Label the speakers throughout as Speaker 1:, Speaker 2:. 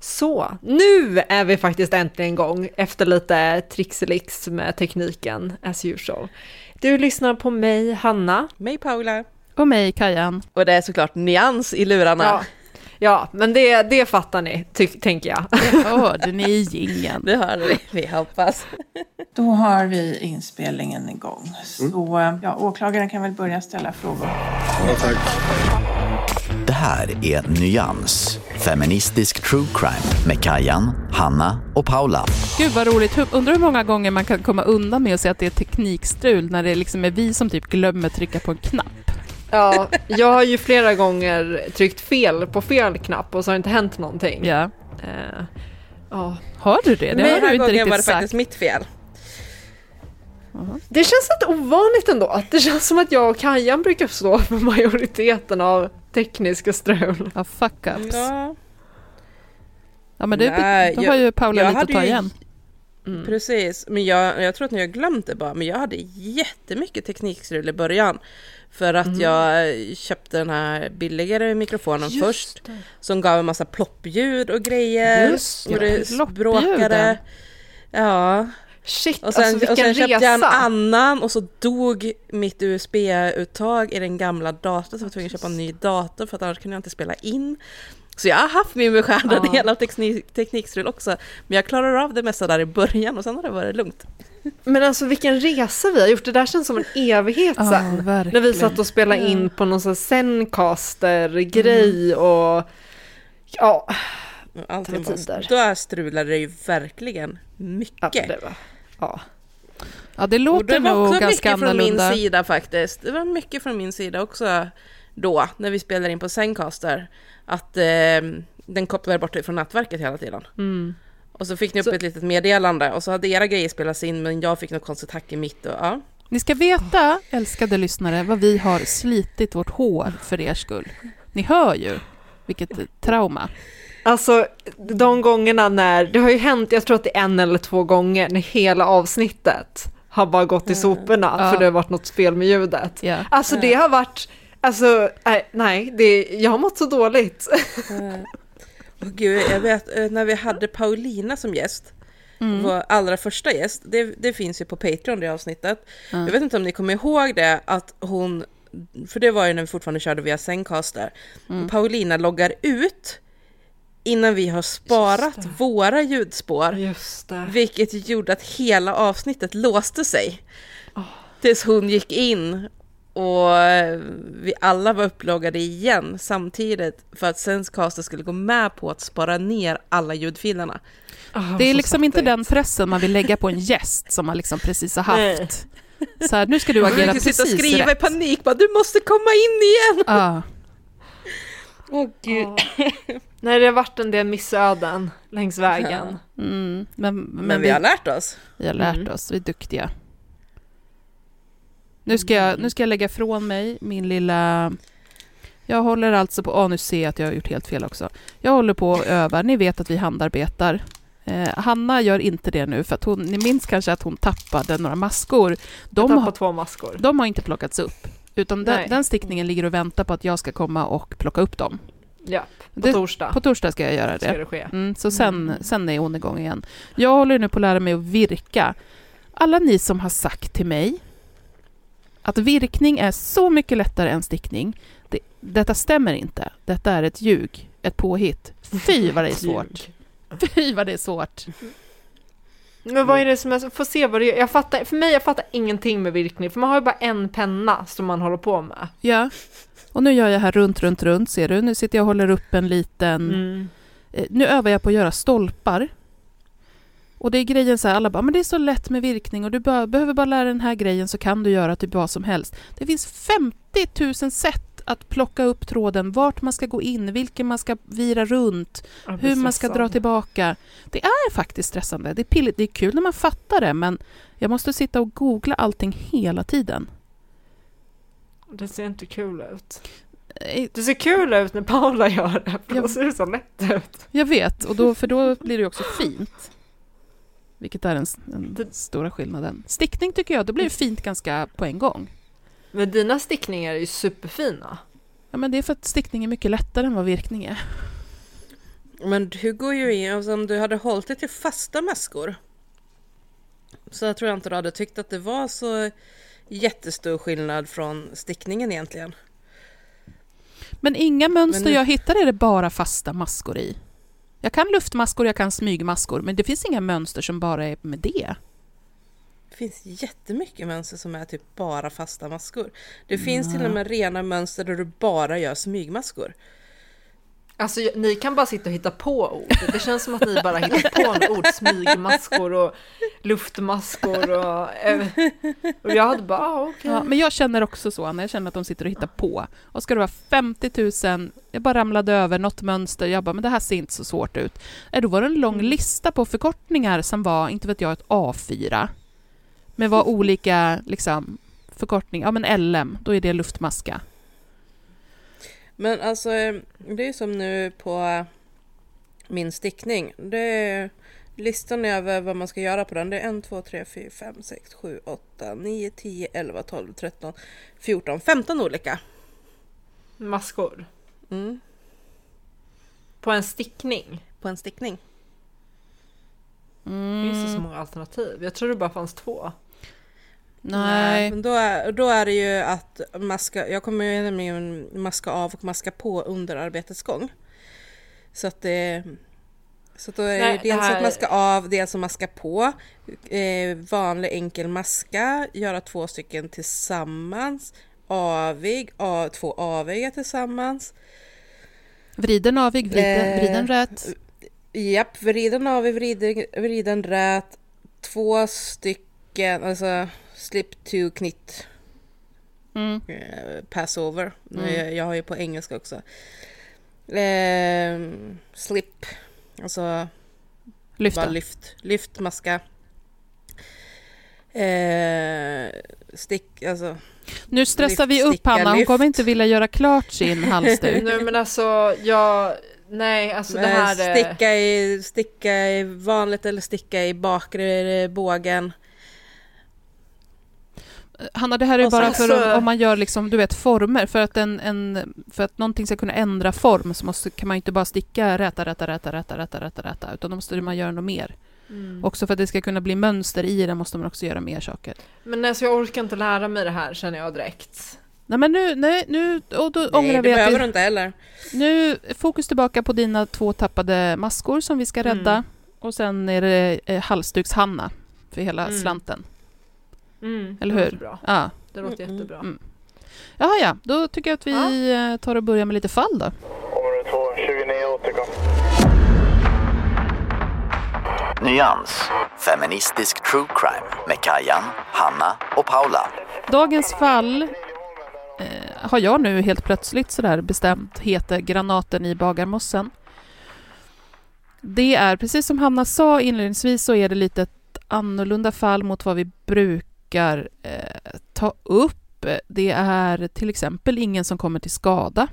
Speaker 1: Så, nu är vi faktiskt äntligen igång efter lite trixelix med tekniken as usual. Du lyssnar på mig, Hanna.
Speaker 2: Mig Paula.
Speaker 3: Och mig, Kajan.
Speaker 2: Och det är såklart nyans i lurarna.
Speaker 1: Ja, ja men det, det fattar ni, ty- tänker jag.
Speaker 3: Det hörde ni i jingeln.
Speaker 2: Det hörde vi, vi hoppas.
Speaker 4: Då har vi inspelningen igång. Så ja, åklagaren kan väl börja ställa frågor.
Speaker 5: Det här är Nyans, feministisk true crime med Kajan, Hanna och Paula.
Speaker 3: Gud vad roligt. Undrar hur många gånger man kan komma undan med att säga att det är teknikstrul när det liksom är vi som typ glömmer trycka på en knapp.
Speaker 1: Ja, jag har ju flera gånger tryckt fel på fel knapp och så har det inte hänt någonting.
Speaker 3: Ja.
Speaker 1: Eh, ja.
Speaker 3: Har du det? Det har du inte
Speaker 2: gången
Speaker 3: riktigt
Speaker 2: var det
Speaker 3: sagt.
Speaker 2: faktiskt mitt fel.
Speaker 1: Det känns lite ovanligt ändå. Det känns som att jag och Kajan brukar stå för majoriteten av tekniska strul.
Speaker 3: Ja, fuck ups. Ja,
Speaker 2: Ja,
Speaker 3: men det,
Speaker 2: Nej,
Speaker 3: då
Speaker 2: jag-
Speaker 3: har ju Paula lite att ta
Speaker 2: ju-
Speaker 3: igen.
Speaker 2: precis. Men jag, jag tror att ni har glömt det bara, men jag hade jättemycket teknikstrul i början. För att jag köpte den här billigare mikrofonen först. Som gav en massa ploppljud och grejer.
Speaker 3: Just
Speaker 2: och
Speaker 3: det,
Speaker 2: det
Speaker 3: ploppljuden.
Speaker 2: språkade. Ja,
Speaker 1: Shit,
Speaker 2: och sen,
Speaker 1: alltså vilken
Speaker 2: och sen köpte
Speaker 1: resa!
Speaker 2: jag en annan och så dog mitt USB-uttag i den gamla datorn. Så jag var tvungen att köpa en ny dator för att annars kunde jag inte spela in. Så jag har haft min beskärda
Speaker 1: Ja.
Speaker 2: del av teknik, teknikstrul också. Men jag klarar av det mesta där i början och sen har det varit lugnt.
Speaker 1: Men alltså vilken resa vi har gjort. Det där känns som en evighet
Speaker 3: Ja,
Speaker 1: sen.
Speaker 3: verkligen.
Speaker 1: När vi satt och spelade in på någon sån Zencaster-grej och... Ja,
Speaker 2: Allting
Speaker 1: var
Speaker 2: då strulade det ju verkligen
Speaker 1: ja,
Speaker 2: mycket.
Speaker 1: det var... Ja.
Speaker 3: Ja, det
Speaker 2: Och
Speaker 3: låter
Speaker 2: det var
Speaker 3: nog
Speaker 2: också
Speaker 3: ganska
Speaker 2: mycket från min
Speaker 3: annorlunda.
Speaker 2: sida faktiskt. Det var mycket från min sida också då, när vi spelade in på Zencaster. Att eh, den kopplade bort ifrån nätverket hela tiden.
Speaker 1: Mm.
Speaker 2: Och så fick ni upp
Speaker 1: Så-
Speaker 2: ett litet meddelande och så hade era grejer spelats in men jag fick något konstigt hack i mitt och ja.
Speaker 3: Ni ska veta, älskade lyssnare, vad vi har slitit vårt hår för er skull. Ni hör ju vilket trauma.
Speaker 1: Alltså de gångerna när, det har ju hänt, jag tror att det är en eller två gånger när hela avsnittet har bara gått i soporna
Speaker 3: Ja.
Speaker 1: för det har varit något fel med ljudet.
Speaker 3: Ja.
Speaker 1: Alltså det har varit, alltså nej, nej det, jag har mått så dåligt.
Speaker 2: Åh gud, jag vet eh, när vi hade Paulina som gäst,
Speaker 3: Mm.
Speaker 2: vår allra första gäst, det, det finns ju på Patreon det avsnittet. Jag vet inte om ni kommer ihåg det, att hon, för det var ju när vi fortfarande körde via Zencaster,
Speaker 3: Mm.
Speaker 2: Paulina loggar ut innan vi har sparat våra ljudspår.
Speaker 1: Just det.
Speaker 2: Vilket gjorde att hela avsnittet låste sig. Tills hon gick in och eh, vi alla var upploggade igen samtidigt för att Sensecaster skulle gå med på att spara ner alla ljudfilerna.
Speaker 1: Ah,
Speaker 3: Det är liksom inte den pressen man vill lägga på en gäst som man liksom precis har
Speaker 1: Nej.
Speaker 3: haft. Så här, nu ska du agera
Speaker 2: fick sitta och
Speaker 3: precis
Speaker 2: skriva i
Speaker 3: rätt.
Speaker 2: panik, bara, du måste komma in igen!
Speaker 3: Ja.
Speaker 2: Åh gud.
Speaker 1: Nej, det har varit en del missöden längs vägen.
Speaker 3: Mm, men, men,
Speaker 2: Men vi har lärt oss.
Speaker 3: Vi har lärt oss, vi är duktiga. Nu ska jag, nu ska jag lägga ifrån mig min lilla Jag håller alltså på... Åh, nu ser jag att jag har gjort helt fel också. Jag håller på och övar. Ni vet att vi handarbetar. Eh, Hanna gör inte det nu, för att hon, ni minns kanske att hon tappade några maskor.
Speaker 1: Jag
Speaker 3: De
Speaker 1: tappade
Speaker 3: har,
Speaker 1: två maskor.
Speaker 3: de har inte plockats upp, utan den, den stickningen ligger och väntar på att jag ska komma och plocka upp dem.
Speaker 1: Ja, på
Speaker 3: Det-
Speaker 1: torsdag
Speaker 3: På torsdag ska jag göra
Speaker 1: ska
Speaker 3: det.
Speaker 1: det ske.
Speaker 3: Mm, så sen, sen är hon igång igen. Jag håller nu på att lära mig att virka. Alla ni som har sagt till mig att virkning är så mycket lättare än stickning, det, detta stämmer inte. Detta är ett ljug, ett påhitt. Fy vad det är svårt. Fy vad det är svårt.
Speaker 1: Men vad är det som är, får se vad det är. Jag fattar, för mig, jag fattar ingenting med virkning, för man har ju bara en penna som man håller på med.
Speaker 3: Ja. Och nu gör jag här runt, runt, runt, ser du? Nu sitter jag och håller upp en liten...
Speaker 1: Mm.
Speaker 3: Eh, Nu övar jag på att göra stolpar. Och det är grejen så här, alla bara, men det är så lätt med virkning och du bara, behöver bara lära den här grejen så kan du göra typ vad som helst. Det finns 50 000 sätt att plocka upp tråden, vart man ska gå in, vilken man ska vira runt, hur man ska dra tillbaka. Det är faktiskt stressande. Det är pilligt. Det är kul när man fattar det, men jag måste sitta och googla allting hela tiden.
Speaker 1: Det ser inte kul ut. Det ser kul ut när Paula gör det, för
Speaker 3: Ja.
Speaker 1: då ser det så lätt ut.
Speaker 3: Jag vet, och då, för då blir det ju också fint. Vilket är den, den
Speaker 1: Det-
Speaker 3: stora skillnaden. Stickning tycker jag, då blir det fint ganska på en gång.
Speaker 1: Men dina stickningar är ju superfina.
Speaker 3: Ja, men det är för att stickning är mycket lättare än vad virkning är.
Speaker 2: Men du går ju in, alltså, om du hade hållit dig till fasta maskor så jag tror jag inte du hade tyckt att det var så jättestor skillnad från stickningen egentligen.
Speaker 3: Men inga mönster
Speaker 2: Men nu-
Speaker 3: jag hittar är det bara fasta maskor i. Jag kan luftmaskor, jag kan smygmaskor, men det finns inga mönster som bara är med det.
Speaker 2: Det finns jättemycket mönster som är typ bara fasta maskor. Det finns till och med rena mönster där du bara gör smygmaskor.
Speaker 1: Alltså ni kan bara sitta och hitta på ord. Det känns som att ni bara hittar på ord. Smygmaskor och luftmaskor och... eh, Och jag hade bara, ah, okej.
Speaker 3: Ja, men jag känner också så, Anna. Jag känner att de sitter och hittar på. Och ska det vara 50 000, jag bara ramlade över något mönster, jag bara, men det här ser inte så svårt ut. Eh, Då var det en lång lista på förkortningar som var, inte vet jag, ett A4. Med vad olika, liksom, förkortning, ja men LM, då är det luftmaska.
Speaker 2: Men alltså, eh, det är som nu på min stickning. Det är listan över vad man ska göra på den. Det är 1, 2, 3, 4, 5, 6, 7, 8, 9, 10, 11, 12, 13, 14, 15 olika.
Speaker 1: Maskor.
Speaker 2: Mm.
Speaker 1: På en stickning.
Speaker 2: På en stickning.
Speaker 1: Finns det så många alternativ? Jag tror det bara fanns två.
Speaker 3: Nej.
Speaker 2: Men då är, då är det ju att maska, jag kommer ju nämligen maska av och maska på under arbetets gång. Så att det... Så då är det
Speaker 1: Nej, det
Speaker 2: dels
Speaker 1: här-
Speaker 2: att maska av, dels att maska på. Eh, vanlig enkel maska, göra två stycken tillsammans. Avig, a, två aviga tillsammans.
Speaker 3: Vriden avig, vriden,
Speaker 2: Eh,
Speaker 3: vriden rätt.
Speaker 2: Japp, vriden avig, vriden, vriden rät. Två stycken, alltså slip to knitt.
Speaker 3: Mm.
Speaker 2: eh, passover.
Speaker 3: Mm.
Speaker 2: Jag, jag har ju på engelska också. Eh, slip, alltså
Speaker 3: Lyfta.
Speaker 2: bara lyft, lyft maska. Eh, stick, alltså
Speaker 3: Nu stressar vi
Speaker 2: lyft,
Speaker 3: upp
Speaker 2: sticka,
Speaker 3: Hanna, hon
Speaker 2: lyft.
Speaker 3: kommer inte vilja göra klart sin halsduk.
Speaker 1: Nej men alltså, jag... Nej, alltså det
Speaker 2: eh,
Speaker 1: här... är-
Speaker 2: sticka, i, sticka i vanligt eller sticka i bakre bågen.
Speaker 3: Hanna, det här är
Speaker 1: Och så-
Speaker 3: bara för
Speaker 1: så-
Speaker 3: om, om man gör liksom, du vet, former. För att, en, en, för att någonting ska kunna ändra form så måste, kan man ju inte bara sticka räta, räta, räta, räta, räta, räta, räta, utan då måste man göra något mer.
Speaker 1: Mm.
Speaker 3: Också för att det ska kunna bli mönster i det måste man också göra mer saker.
Speaker 1: Men alltså jag orkar inte lära mig det här känner jag direkt.
Speaker 3: Nej men nu, nej, nu, och då
Speaker 2: Nej,
Speaker 3: ångrar vi att
Speaker 2: behöver
Speaker 3: vi,
Speaker 2: inte heller.
Speaker 3: Nu, fokus tillbaka på dina två tappade maskor som vi ska rädda.
Speaker 1: Mm.
Speaker 3: Och sen är det eh, halsduks-Hanna för hela
Speaker 1: Mm.
Speaker 3: slanten.
Speaker 1: Mm,
Speaker 3: Eller
Speaker 1: det
Speaker 3: hur?
Speaker 1: låter bra.
Speaker 3: Ja.
Speaker 1: Det låter
Speaker 2: Mm, mm,
Speaker 1: jättebra.
Speaker 3: mm. Jaha, ja. Då tycker jag att vi eh, tar och börjar med lite fall då.
Speaker 6: Område 2, 29 återkom.
Speaker 5: Nyans. Feministisk true crime med Kajan, Hanna och Paula.
Speaker 3: Dagens fall eh, har jag nu helt plötsligt sådär bestämt heter Granaten i Bagarmossen. Det är, precis som Hanna sa inledningsvis, så är det lite ett annorlunda fall mot vad vi brukar eh, ta upp. Det är till exempel ingen som kommer till skada.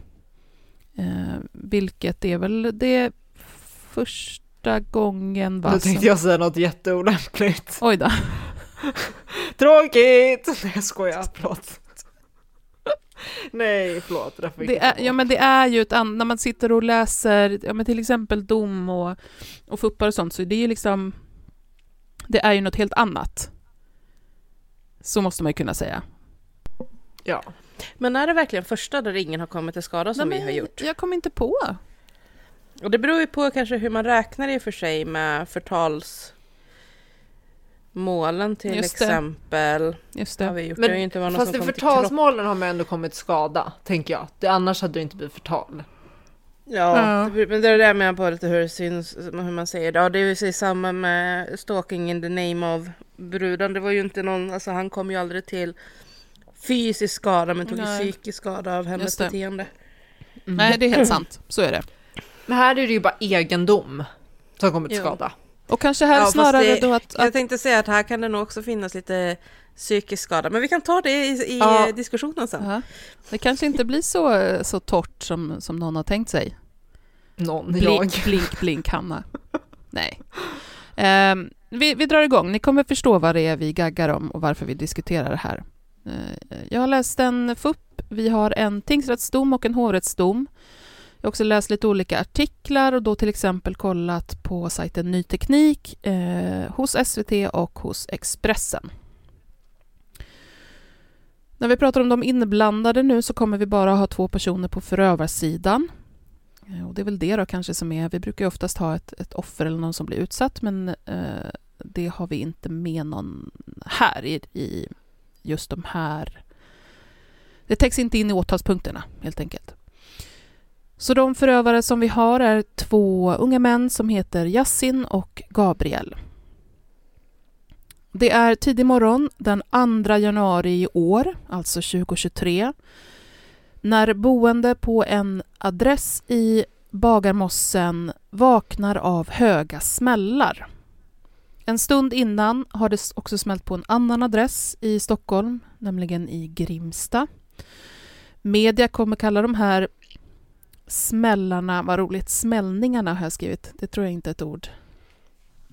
Speaker 3: Eh, vilket är väl det första gången va?
Speaker 1: Nu tänkte jag säga något jätteolämpligt.
Speaker 3: Oj då.
Speaker 1: Tråkigt! Nej jag skojar, förlåt. Nej, förlåt. Det,
Speaker 3: är, ja, men det är ju ett annat, när man sitter och läser ja, men till exempel dom och, och fuppar och sånt, så det är ju liksom, det är ju något helt annat. Så måste man ju kunna säga.
Speaker 1: Ja.
Speaker 2: Men är det verkligen första där ingen har kommit till skada som
Speaker 3: Nej,
Speaker 2: vi har gjort?
Speaker 3: Jag kom inte på.
Speaker 2: Och det beror ju på kanske hur man räknar i och för sig med förtalsmålen till
Speaker 3: Just det.
Speaker 2: exempel.
Speaker 3: Just
Speaker 2: Har
Speaker 3: det.
Speaker 2: vi gjort.
Speaker 1: Men
Speaker 2: det har ju inte varit någon
Speaker 1: Fast
Speaker 2: som
Speaker 1: i
Speaker 2: till
Speaker 1: förtalsmålen har man ändå kommit skada, tänker jag. Det, annars hade det inte blivit förtal.
Speaker 2: Ja,
Speaker 3: Ja.
Speaker 2: det- men det är det där med på lite hur det syns, hur man säger det. Ja, det är ju samma med stalking in the name of brudan. Det var ju inte någon, alltså han kom ju aldrig till fysisk skada men tog
Speaker 3: Nej.
Speaker 2: psykisk skada av hennes beteende.
Speaker 3: Nej, det är helt sant. Så är det.
Speaker 1: Men här är det ju bara egendom som kommer till skada.
Speaker 3: Och kanske här
Speaker 2: Ja,
Speaker 3: snarare
Speaker 2: det-
Speaker 3: då att,
Speaker 2: Jag
Speaker 3: att
Speaker 2: tänkte säga att här kan det nog också finnas lite psykisk skada. Men vi kan ta det i, i
Speaker 1: Ja.
Speaker 2: diskussionen sen.
Speaker 3: ja, det kanske inte blir så, så torrt som, som någon har tänkt sig.
Speaker 1: Någon,
Speaker 3: Blink,
Speaker 1: jag.
Speaker 3: blink, blink, Hanna. Nej. Ehm, vi, vi drar igång. Ni kommer förstå vad det är vi gaggar om och varför vi diskuterar det här. Eh, jag har läst en FUP. Vi har en tingsrättsdom och en hovrättsdom. Jag har också läst lite olika artiklar och då till exempel kollat på sajten Ny Teknik eh, hos SVT och hos Expressen. När vi pratar om de inblandade nu så kommer vi bara ha två personer på förövarsidan. Eh, och det är väl det då kanske som är, vi brukar ju oftast ha ett, ett offer eller någon som blir utsatt men eh, det har vi inte med någon här i, i just de här. Det täcks inte in i åtalspunkterna helt enkelt. Så de förövare som vi har är två unga män som heter Yassin och Gabriel. Det är tidig morgon den 2 januari i år, alltså 2023 när boende på en adress i Bagarmossen vaknar av höga smällar. En stund innan har det också smällt på en annan adress i Stockholm, nämligen i Grimsta. Media kommer kalla de här smällarna, vad roligt, smällningarna har jag skrivit, det tror jag inte är ett ord.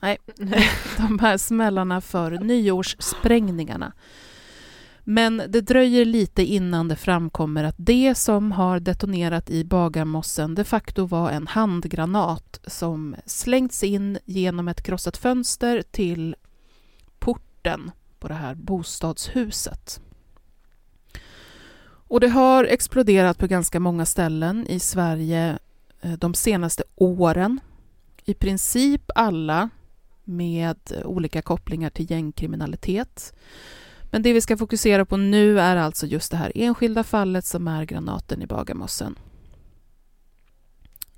Speaker 3: Nej, de här smällarna för nyårssprängningarna. Men det dröjer lite innan det framkommer att det som har detonerat i Bagarmossen de facto var en handgranat som slängts in genom ett krossat fönster till porten på det här bostadshuset. Och det har exploderat på ganska många ställen i Sverige eh, de senaste åren. I princip alla med olika kopplingar till gängkriminalitet. Men det vi ska fokusera på nu är alltså just det här enskilda fallet som är granaten i Bagarmossen.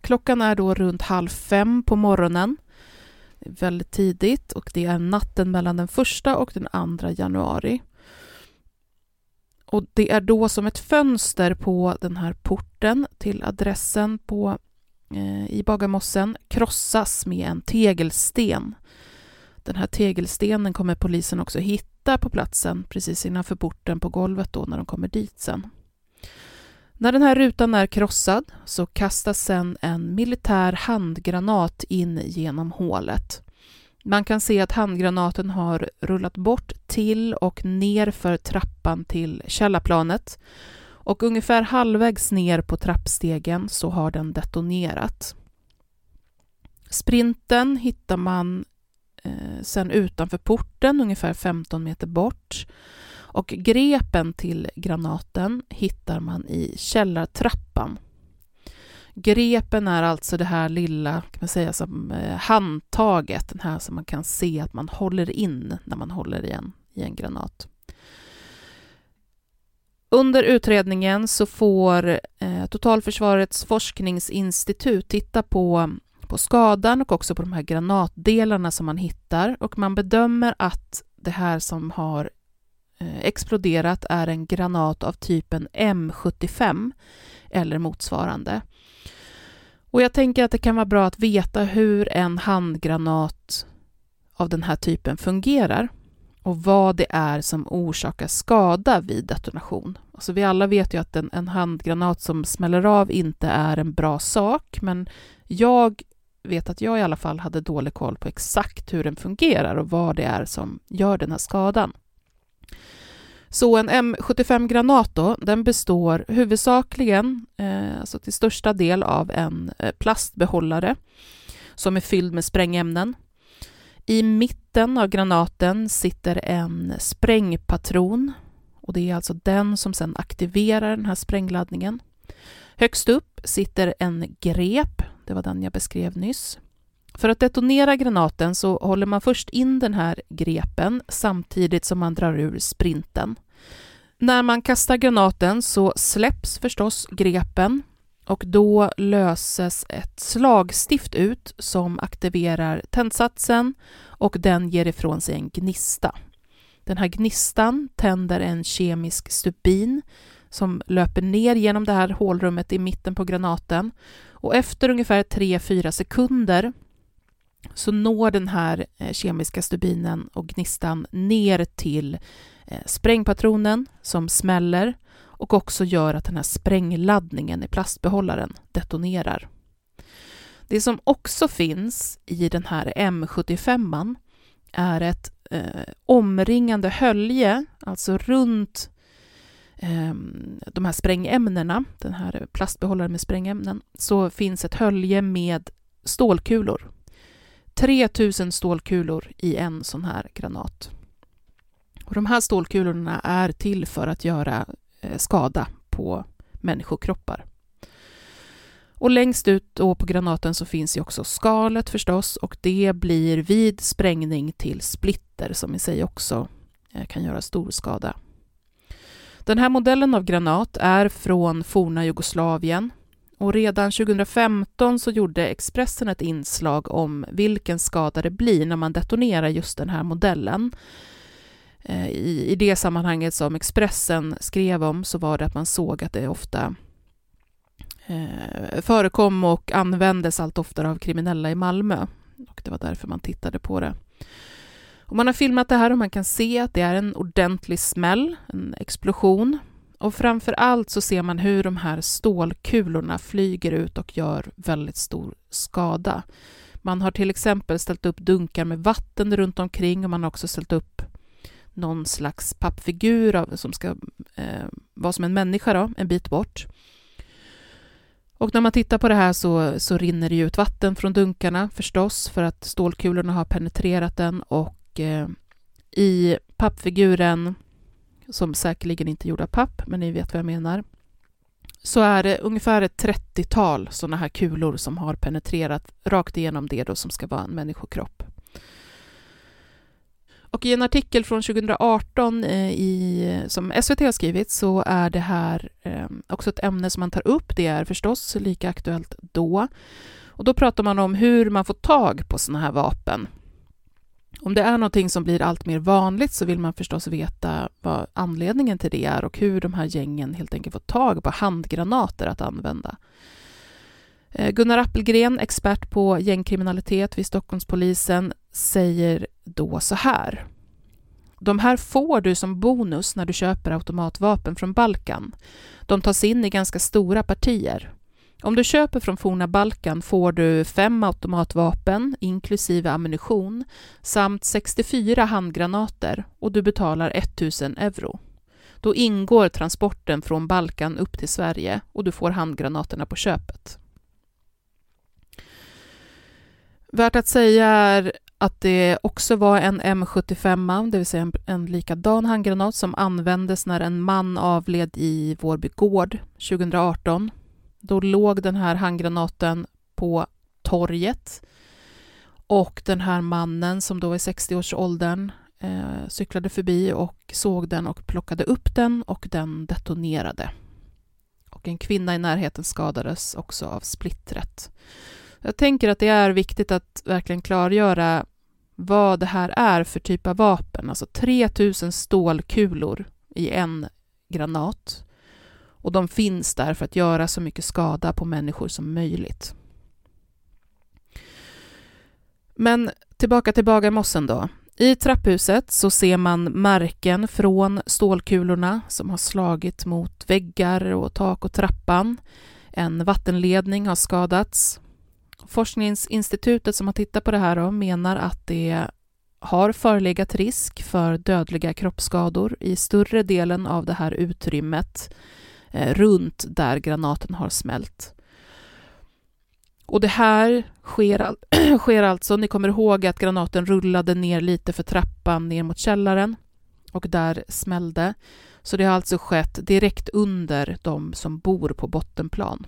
Speaker 3: Klockan är då runt halv fem på morgonen. Det är väldigt tidigt och det är natten mellan den första och den andra januari. Och det är då som ett fönster på den här porten till adressen på, Eh, i Bagarmossen krossas med en tegelsten. Den här tegelstenen kommer polisen också hitta på platsen precis innanför porten på golvet då när de kommer dit sen. När den här rutan är krossad så kastas sen en militär handgranat in genom hålet. Man kan se att handgranaten har rullat bort till och ner för trappan till källarplanet och ungefär halvvägs ner på trappstegen så har den detonerat. Sprinten hittar man eh, sen utanför porten, ungefär 15 meter bort. Och grepen till granaten hittar man i källartrappan. Grepen är alltså det här lilla, kan man säga, som eh, handtaget, den här som man kan se att man håller in när man håller i en, i en granat. Under utredningen så får eh, Totalförsvarets forskningsinstitut titta på på skadan och också på de här granatdelarna som man hittar och man bedömer att det här som har eh, exploderat är en granat av typen M75 eller motsvarande. Och jag tänker att det kan vara bra att veta hur en handgranat av den här typen fungerar och vad det är som orsakar skada vid detonation. Alltså vi alla vet ju att en, en handgranat som smäller av inte är en bra sak, men jag vet att jag i alla fall hade dålig koll på exakt hur den fungerar och vad det är som gör den här skadan. Så en M75-granat då, den består huvudsakligen, eh, alltså till största del av en eh, plastbehållare som är fylld med sprängämnen. I mitten av granaten sitter en sprängpatron och det är alltså den som sedan aktiverar den här sprängladdningen. Högst upp sitter en grep, det var den jag beskrev nyss. För att detonera granaten så håller man först in den här grepen samtidigt som man drar ur sprinten. När man kastar granaten så släpps förstås grepen och då löses ett slagstift ut som aktiverar tändsatsen och den ger ifrån sig en gnista. Den här gnistan tänder en kemisk stubin som löper ner genom det här hålrummet i mitten på granaten och efter ungefär 3-4 sekunder så når den här eh, kemiska stubinen och gnistan ner till eh, sprängpatronen som smäller och också gör att den här sprängladdningen i plastbehållaren detonerar. Det som också finns i den här M75 är ett eh, omringande hölje, alltså runt eh, de här sprängämnena, den här plastbehållaren med sprängämnen, så finns ett hölje med stålkulor. 3000 stålkulor i en sån här granat. Och de här stålkulorna är till för att göra Eh, skada på människokroppar. Och längst ut då på granaten så finns ju också skalet förstås och det blir vid sprängning till splitter som i sig också eh, kan göra stor skada. Den här modellen av granat är från forna Jugoslavien och redan 2015 så gjorde Expressen ett inslag om vilken skada det blir när man detonerar just den här modellen. Eh, I, I det sammanhanget som Expressen skrev om så var det att man såg att det ofta eh, förekom och användes allt oftare av kriminella i Malmö. Och det var därför man tittade på det. Och man har filmat det här och man kan se att det är en ordentlig smäll, en explosion. Och framför allt så ser man hur de här stålkulorna flyger ut och gör väldigt stor skada. Man har till exempel ställt upp dunkar med vatten runt omkring och man har också ställt upp någon slags pappfigur av, som ska eh, vara som en människa då, en bit bort. Och när man tittar på det här så, så rinner det ut vatten från dunkarna förstås för att stålkulorna har penetrerat den och eh, i pappfiguren, som säkerligen inte är gjord av papp, men ni vet vad jag menar, så är det ungefär ett 30-tal sådana här kulor som har penetrerat rakt igenom det då som ska vara en människokropp. Och i en artikel från 2018 eh, i, som SVT har skrivit så är det här eh, också ett ämne som man tar upp. Det är förstås lika aktuellt då. Och då pratar man om hur man får tag på sådana här vapen. Om det är någonting som blir allt mer vanligt så vill man förstås veta vad anledningen till det är och hur de här gängen helt enkelt får tag på handgranater att använda. Eh, Gunnar Appelgren, expert på gängkriminalitet vid Stockholmspolisen, säger då så här. De här får du som bonus när du köper automatvapen från Balkan. De tas in i ganska stora partier. Om du köper från forna Balkan får du fem automatvapen inklusive ammunition samt 64 handgranater och du betalar 1000 euro. Då ingår transporten från Balkan upp till Sverige och du får handgranaterna på köpet. Värt att säga är att det också var en M75, det vill säga en, en likadan handgranat som användes när en man avled i Vårby gård 2018. Då låg den här handgranaten på torget och den här mannen som då var i 60-årsåldern eh, cyklade förbi och såg den och plockade upp den och den detonerade. Och en kvinna i närheten skadades också av splittret. Jag tänker att det är viktigt att verkligen klargöra vad det här är för typ av vapen. Alltså 3000 stålkulor i en granat. Och de finns där för att göra så mycket skada på människor som möjligt. Men tillbaka till bagarmossen då. I trapphuset så ser man märken från stålkulorna som har slagit mot väggar och tak och trappan. En vattenledning har skadats. Forskningsinstitutet som har tittat på det här då, menar att det har förelegat risk för dödliga kroppsskador i större delen av det här utrymmet eh, runt där granaten har smält. Och det här sker, all sker alltså, ni kommer ihåg att granaten rullade ner lite för trappan ner mot källaren och där smällde. Så det har alltså skett direkt under de som bor på bottenplan.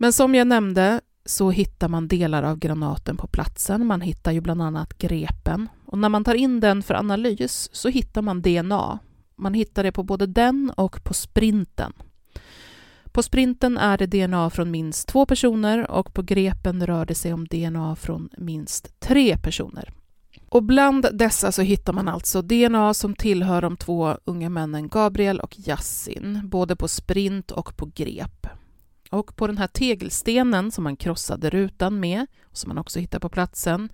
Speaker 3: Men som jag nämnde så hittar man delar av granaten på platsen. Man hittar ju bland annat grepen. Och när man tar in den för analys så hittar man DNA. Man hittar det på både den och på sprinten. På sprinten är det DNA från minst två personer och på grepen rör det sig om DNA från minst tre personer. Och bland dessa så hittar man alltså DNA som tillhör de två unga männen Gabriel och Yassin, både på sprint och på grep. Och på den här tegelstenen som man krossade rutan med, och som man också hittar på platsen,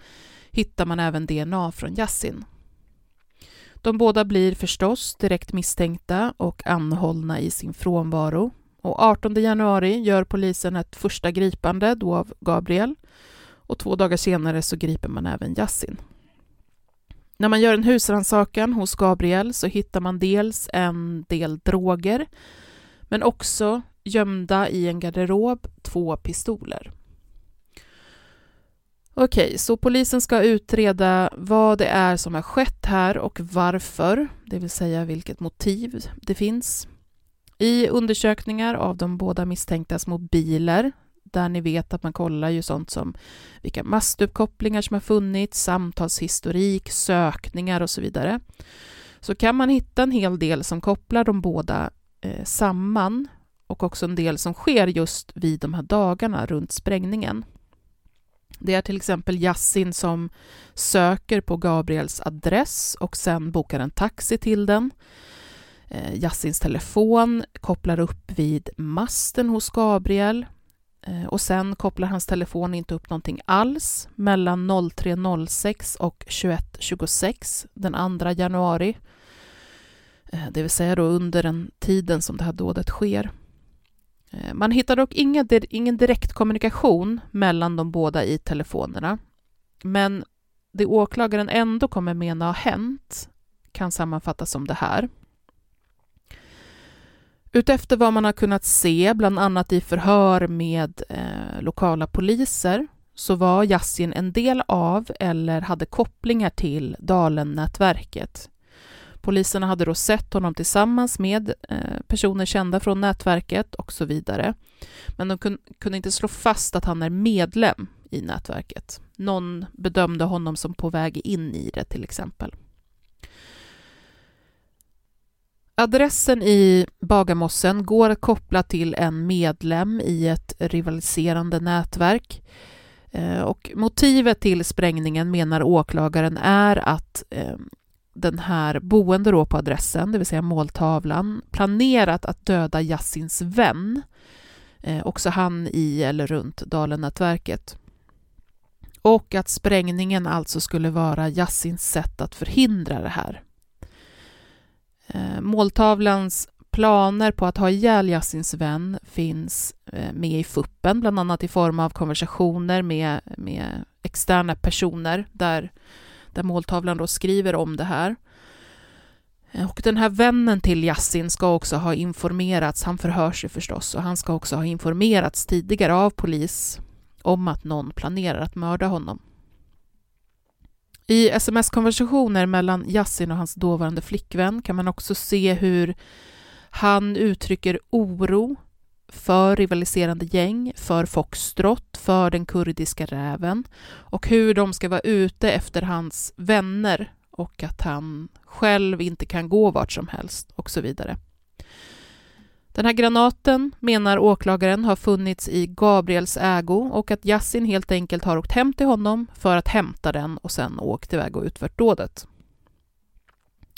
Speaker 3: hittar man även DNA från Yassin. De båda blir förstås direkt misstänkta och anhållna i sin frånvaro. Och 18 januari gör polisen ett första gripande då av Gabriel och två dagar senare så griper man även Yassin. När man gör en husrannsakan hos Gabriel så hittar man dels en del droger men också gömda i en garderob två pistoler. Okej, så polisen ska utreda vad det är som har skett här och varför, det vill säga vilket motiv det finns. I undersökningar av de båda misstänktas mobiler, där ni vet att man kollar ju sånt som vilka mastuppkopplingar som har funnits, samtalshistorik, sökningar och så vidare, så kan man hitta en hel del som kopplar de båda eh, samman och också en del som sker just vid de här dagarna runt sprängningen. Det är till exempel Yassin som söker på Gabriels adress och sen bokar en taxi till den. Eh, Yassins telefon kopplar upp vid masten hos Gabriel eh, och sen kopplar hans telefon inte upp någonting alls mellan 03.06 och 21.26 den 2 januari. Eh, det vill säga då under den tiden som det här dådet sker. Eh, man hittar dock inga, ingen direkt kommunikation mellan de båda i telefonerna. Men det åklagaren ändå kommer mena har hänt kan sammanfattas som det här. Utefter vad man har kunnat se, bland annat i förhör med eh, lokala poliser, så var Yassin en del av eller hade kopplingar till Dalen-nätverket. Poliserna hade då sett honom tillsammans med eh, personer kända från nätverket och så vidare. Men de kunde inte slå fast att han är medlem i nätverket. Någon bedömde honom som på väg in i det till exempel. Adressen i Bagarmossen går att koppla till en medlem i ett rivaliserande nätverk. Eh, och motivet till sprängningen menar åklagaren är att eh, den här boende då på adressen, det vill säga måltavlan, planerat att döda Yassins vän, eh, också han i eller runt Dalen-nätverket. Och att sprängningen alltså skulle vara Yassins sätt att förhindra det här. Eh, måltavlans planer på att ha ihjäl Yassins vän finns eh, med i fuppen, bland annat i form av konversationer med, med externa personer där där måltavlan då skriver om det här. Eh, och den här vännen till Yassin ska också ha informerats, han förhörs ju förstås, och han ska också ha informerats tidigare av polis om att någon planerar att mörda honom. I sms-konversationer mellan Yassin och hans dåvarande flickvän kan man också se hur han uttrycker oro för rivaliserande gäng, för Foxtrot, för den kurdiska räven och hur de ska vara ute efter hans vänner och att han själv inte kan gå vart som helst och så vidare. Den här granaten, menar åklagaren, har funnits i Gabriels ägo och att Yassin helt enkelt har åkt hem till honom för att hämta den och sen åkt iväg och utfört dådet.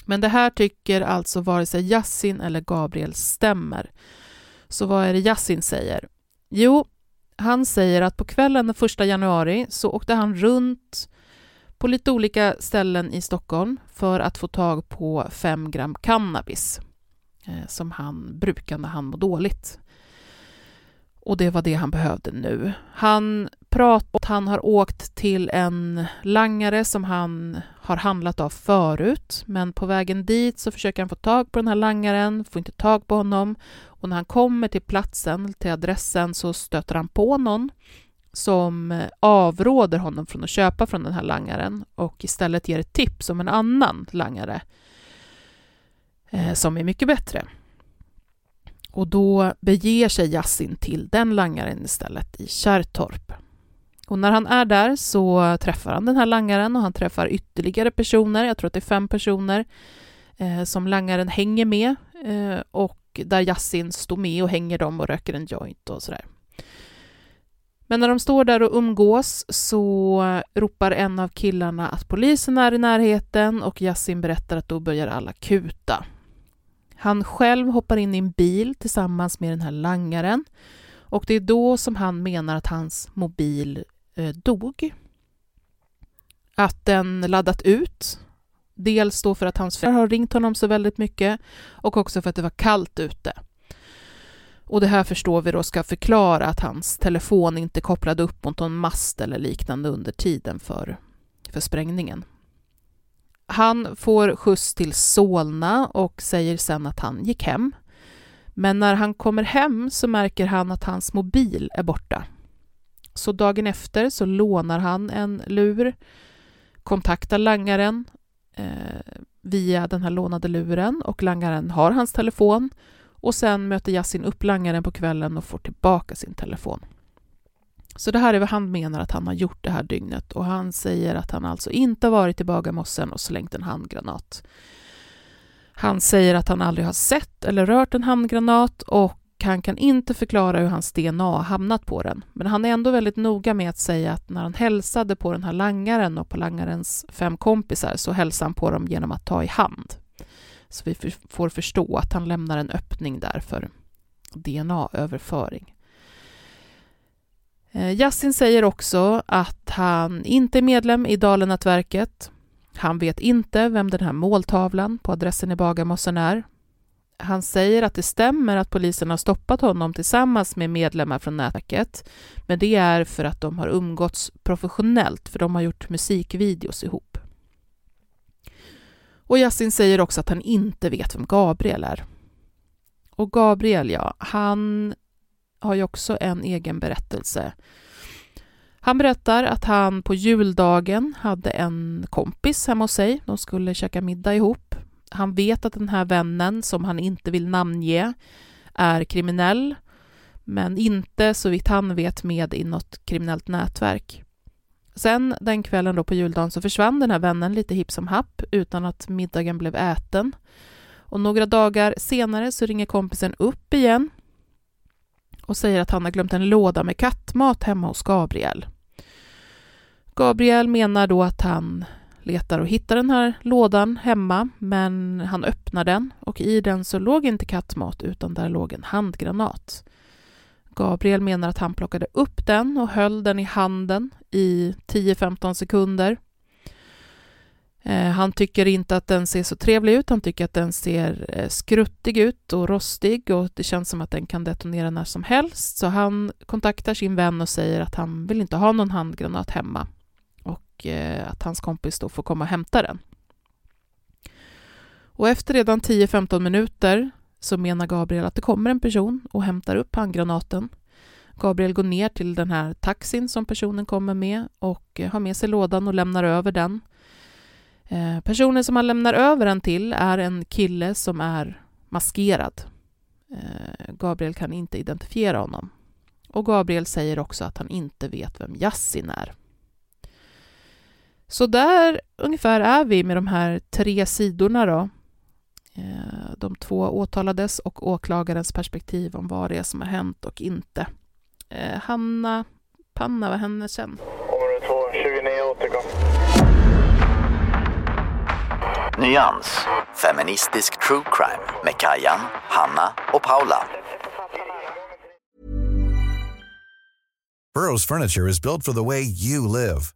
Speaker 3: Men det här tycker alltså vare sig Yassin eller Gabriel stämmer. Så vad är det Yassin säger? Jo, han säger att på kvällen den 1 januari så åkte han runt på lite olika ställen i Stockholm för att få tag på 5 gram cannabis eh, som han brukade när han mår dåligt. Och det var det han behövde nu. Han prat han har åkt till en langare som han har handlat av förut, men på vägen dit så försöker han få tag på den här langaren, får inte tag på honom och när han kommer till platsen, till adressen, så stöter han på någon som avråder honom från att köpa från den här langaren och istället ger ett tips om en annan langare eh, som är mycket bättre. Och då beger sig Yassin till den langaren istället i Kärrtorp. Och när han är där så träffar han den här langaren och han träffar ytterligare personer, jag tror att det är fem personer, eh, som langaren hänger med eh, och där Yassin står med och hänger dem och röker en joint och sådär. Men när de står där och umgås så ropar en av killarna att polisen är i närheten och Yassin berättar att då börjar alla kuta. Han själv hoppar in i en bil tillsammans med den här langaren och det är då som han menar att hans mobil Eh, dog. Att den laddat ut. Dels då för att hans föräldrar har ringt honom så väldigt mycket och också för att det var kallt ute. Och det här förstår vi då ska förklara att hans telefon inte kopplade upp mot någon mast eller liknande under tiden för, för sprängningen. Han får skjuts till Solna och säger sen att han gick hem. Men när han kommer hem så märker han att hans mobil är borta. Så dagen efter så lånar han en lur, kontaktar langaren eh, via den här lånade luren och langaren har hans telefon och sen möter Yasin upp langaren på kvällen och får tillbaka sin telefon. Så det här är vad han menar att han har gjort det här dygnet och han säger att han alltså inte varit i Bagarmossen och slängt en handgranat. Han säger att han aldrig har sett eller rört en handgranat och han kan inte förklara hur hans DNA har hamnat på den. Men han är ändå väldigt noga med att säga att när han hälsade på den här langaren och på langarens fem kompisar så hälsade han på dem genom att ta i hand. Så vi får förstå att han lämnar en öppning där för DNA-överföring. Jassin eh, säger också att han inte är medlem i Dalenätverket. Han vet inte vem den här måltavlan på adressen i Bagarmossen är. Han säger att det stämmer att polisen har stoppat honom tillsammans med medlemmar från nätverket, men det är för att de har umgåtts professionellt, för de har gjort musikvideos ihop. Och Yasin säger också att han inte vet vem Gabriel är. Och Gabriel, ja, han har ju också en egen berättelse. Han berättar att han på juldagen hade en kompis hemma hos sig. De skulle käka middag ihop. Han vet att den här vännen, som han inte vill namnge, är kriminell, men inte så vitt han vet med i något kriminellt nätverk. Sen den kvällen då på juldagen så försvann den här vännen lite hipp som happ utan att middagen blev äten. Och några dagar senare så ringer kompisen upp igen och säger att han har glömt en låda med kattmat hemma hos Gabriel. Gabriel menar då att han letar och hittar den här lådan hemma, men han öppnar den och i den så låg inte kattmat utan där låg en handgranat. Gabriel menar att han plockade upp den och höll den i handen i 10-15 sekunder. Eh, han tycker inte att den ser så trevlig ut, han tycker att den ser eh, skruttig ut och rostig och det känns som att den kan detonera när som helst. Så han kontaktar sin vän och säger att han vill inte ha någon handgranat hemma och eh, att hans kompis då får komma och hämta den. Och efter redan 10-15 minuter så menar Gabriel att det kommer en person och hämtar upp handgranaten. Gabriel går ner till den här taxin som personen kommer med och eh, har med sig lådan och lämnar över den. Eh, personen som han lämnar över den till är en kille som är maskerad. Eh, Gabriel kan inte identifiera honom. Och Gabriel säger också att han inte vet vem Yassin är. Så där ungefär är vi med de här tre sidorna då. Eh, de två åtalades och åklagarens perspektiv om vad det är som har hänt och inte. Hanna Panna, vad hände sen?
Speaker 6: Område 2, 29 återkom.
Speaker 5: Nyans, feministisk true crime med Kajan, Hanna och Paula.
Speaker 7: Burrow's furniture is built for the way you live.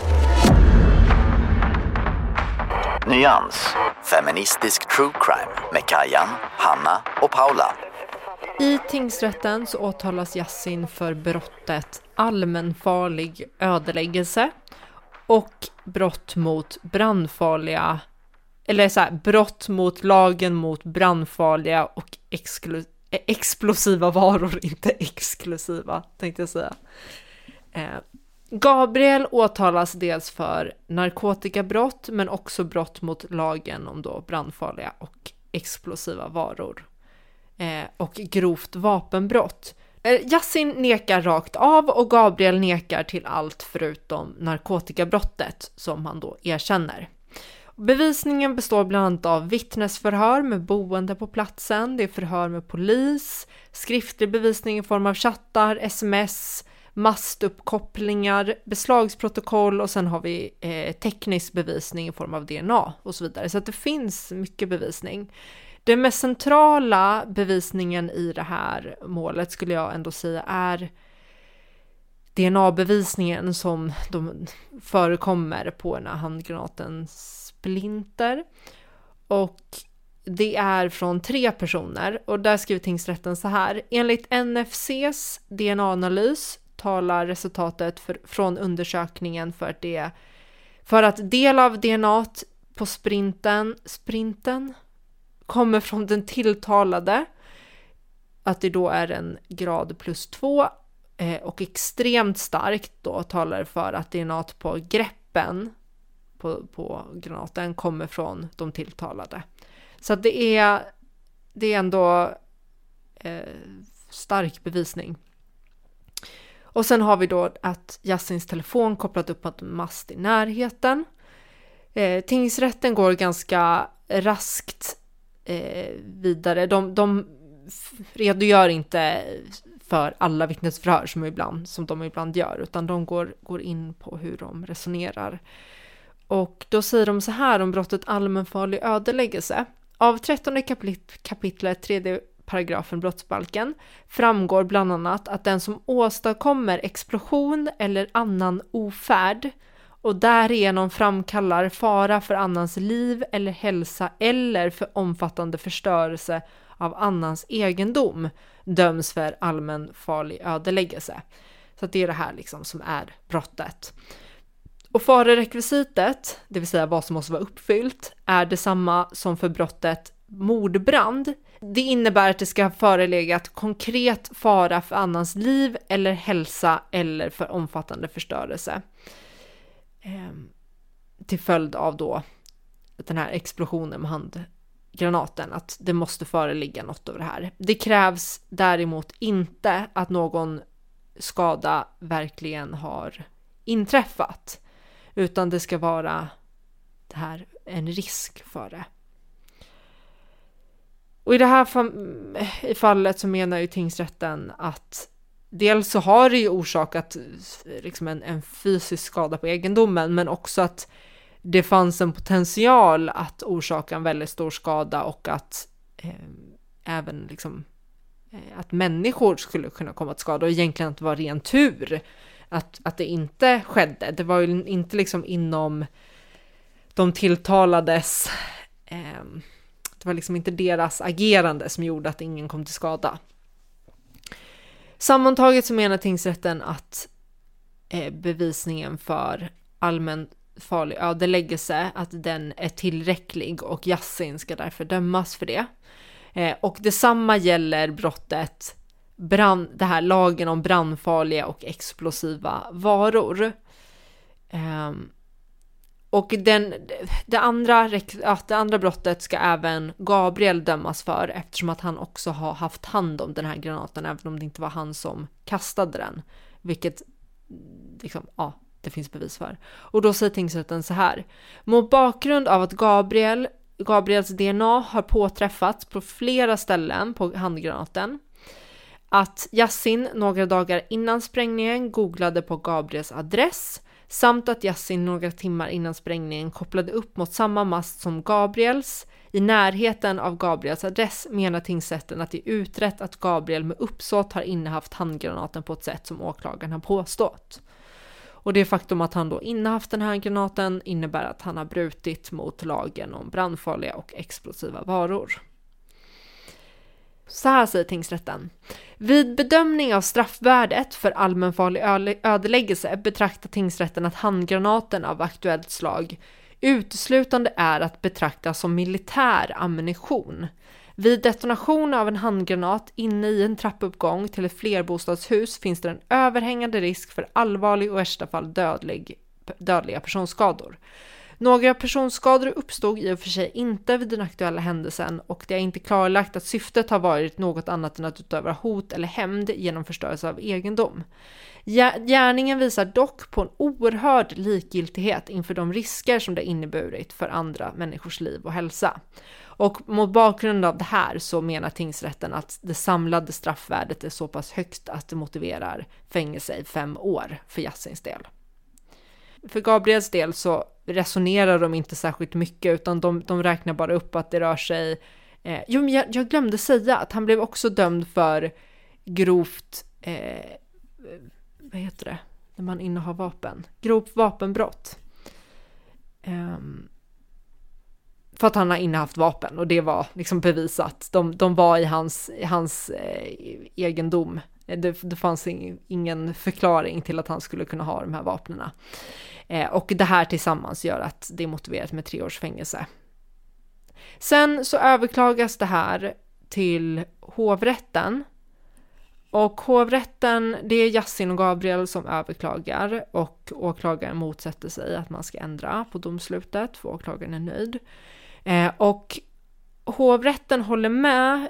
Speaker 5: Nyans. Feministisk true crime med Kajan, Hanna och Paula.
Speaker 1: I tingsrätten så åtalas Yassin för brottet allmänfarlig ödeläggelse och brott mot brandfarliga eller så här, brott mot lagen mot brandfarliga och exklu, eh, explosiva varor, inte exklusiva tänkte jag säga. Eh, Gabriel åtalas dels för narkotikabrott men också brott mot lagen om då brandfarliga och explosiva varor eh, och grovt vapenbrott. Eh, Yassin nekar rakt av och Gabriel nekar till allt förutom narkotikabrottet som han då erkänner. Bevisningen består bland annat av vittnesförhör med boende på platsen, det är förhör med polis, skriftlig bevisning i form av chattar, sms, mastuppkopplingar, beslagsprotokoll och sen har vi eh, teknisk bevisning i form av DNA och så vidare. Så att det finns mycket bevisning. Den mest centrala bevisningen i det här målet skulle jag ändå säga är DNA-bevisningen som de förekommer på den här handgranaten Splinter. Och det är från tre personer och där skriver tingsrätten så här. Enligt NFCs DNA-analys talar resultatet för, från undersökningen för att det för att del av DNA på sprinten, sprinten kommer från den tilltalade, att det då är en grad plus två eh, och extremt starkt då talar för att DNA på greppen på, på granaten kommer från de tilltalade. Så att det är, det är ändå eh, stark bevisning. Och sen har vi då att Yassins telefon kopplat upp mot en mast i närheten. Eh, tingsrätten går ganska raskt eh, vidare. De, de redogör inte för alla vittnesförhör som, ibland, som de ibland gör, utan de går, går in på hur de resonerar. Och då säger de så här om brottet allmänfarlig ödeläggelse. Av 13 kapit kapitlet, tredje paragrafen brottsbalken framgår bland annat att den som åstadkommer explosion eller annan ofärd och därigenom framkallar fara för annans liv eller hälsa eller för omfattande förstörelse av annans egendom döms för allmänfarlig ödeläggelse. Så det är det här liksom som är brottet. Och farerekvisitet, det vill säga vad som måste vara uppfyllt, är detsamma som för brottet mordbrand. Det innebär att det ska ha förelegat konkret fara för annans liv eller hälsa eller för omfattande förstörelse. Eh, till följd av då den här explosionen med handgranaten, att det måste föreligga något av det här. Det krävs däremot inte att någon skada verkligen har inträffat, utan det ska vara det här en risk för det. Och i det här i fallet så menar ju tingsrätten att dels så har det ju orsakat liksom en, en fysisk skada på egendomen, men också att det fanns en potential att orsaka en väldigt stor skada och att eh, även liksom eh, att människor skulle kunna komma till skada och egentligen att det var ren tur att, att det inte skedde. Det var ju inte liksom inom de tilltalades eh, det var liksom inte deras agerande som gjorde att ingen kom till skada. Sammantaget så menar tingsrätten att eh, bevisningen för allmän farlig ödeläggelse, att den är tillräcklig och Yassin ska därför dömas för det. Eh, och detsamma gäller brottet brand, det här lagen om brandfarliga och explosiva varor. Ehm, och den, det, andra, ja, det andra brottet ska även Gabriel dömas för eftersom att han också har haft hand om den här granaten även om det inte var han som kastade den. Vilket liksom, ja, det finns bevis för. Och då säger tingsrätten så här. Mot bakgrund av att Gabriel, Gabriels DNA har påträffats på flera ställen på handgranaten att Yassin några dagar innan sprängningen googlade på Gabriels adress samt att Yassin några timmar innan sprängningen kopplade upp mot samma mast som Gabriels i närheten av Gabriels adress menar tingsrätten att det är utrett att Gabriel med uppsåt har innehaft handgranaten på ett sätt som åklagaren har påstått. Och det faktum att han då innehaft den här granaten innebär att han har brutit mot lagen om brandfarliga och explosiva varor. Så här säger tingsrätten. Vid bedömning av straffvärdet för allmänfarlig ödeläggelse betraktar tingsrätten att handgranaten av aktuellt slag uteslutande är att betrakta som militär ammunition. Vid detonation av en handgranat inne i en trappuppgång till ett flerbostadshus finns det en överhängande risk för allvarlig och i värsta fall dödlig, dödliga personskador. Några personskador uppstod i och för sig inte vid den aktuella händelsen och det är inte klarlagt att syftet har varit något annat än att utöva hot eller hämnd genom förstörelse av egendom. Gärningen visar dock på en oerhörd likgiltighet inför de risker som det inneburit för andra människors liv och hälsa. Och mot bakgrund av det här så menar tingsrätten att det samlade straffvärdet är så pass högt att det motiverar fängelse i fem år för Jassins del. För Gabriels del så resonerar de inte särskilt mycket utan de, de räknar bara upp att det rör sig eh, jo, men jag, jag, glömde säga att han blev också dömd för grovt, eh, vad heter det, när man innehar vapen, grovt vapenbrott. Um, för att han har innehaft vapen och det var liksom bevisat. De, de var i hans, i hans eh, egendom. Eh, det, det fanns ingen förklaring till att han skulle kunna ha de här vapnen. Eh, och det här tillsammans gör att det är motiverat med tre års fängelse. Sen så överklagas det här till hovrätten. Och hovrätten, det är Jassin och Gabriel som överklagar och åklagaren motsätter sig att man ska ändra på domslutet för åklagaren är nöjd. Eh, och hovrätten håller med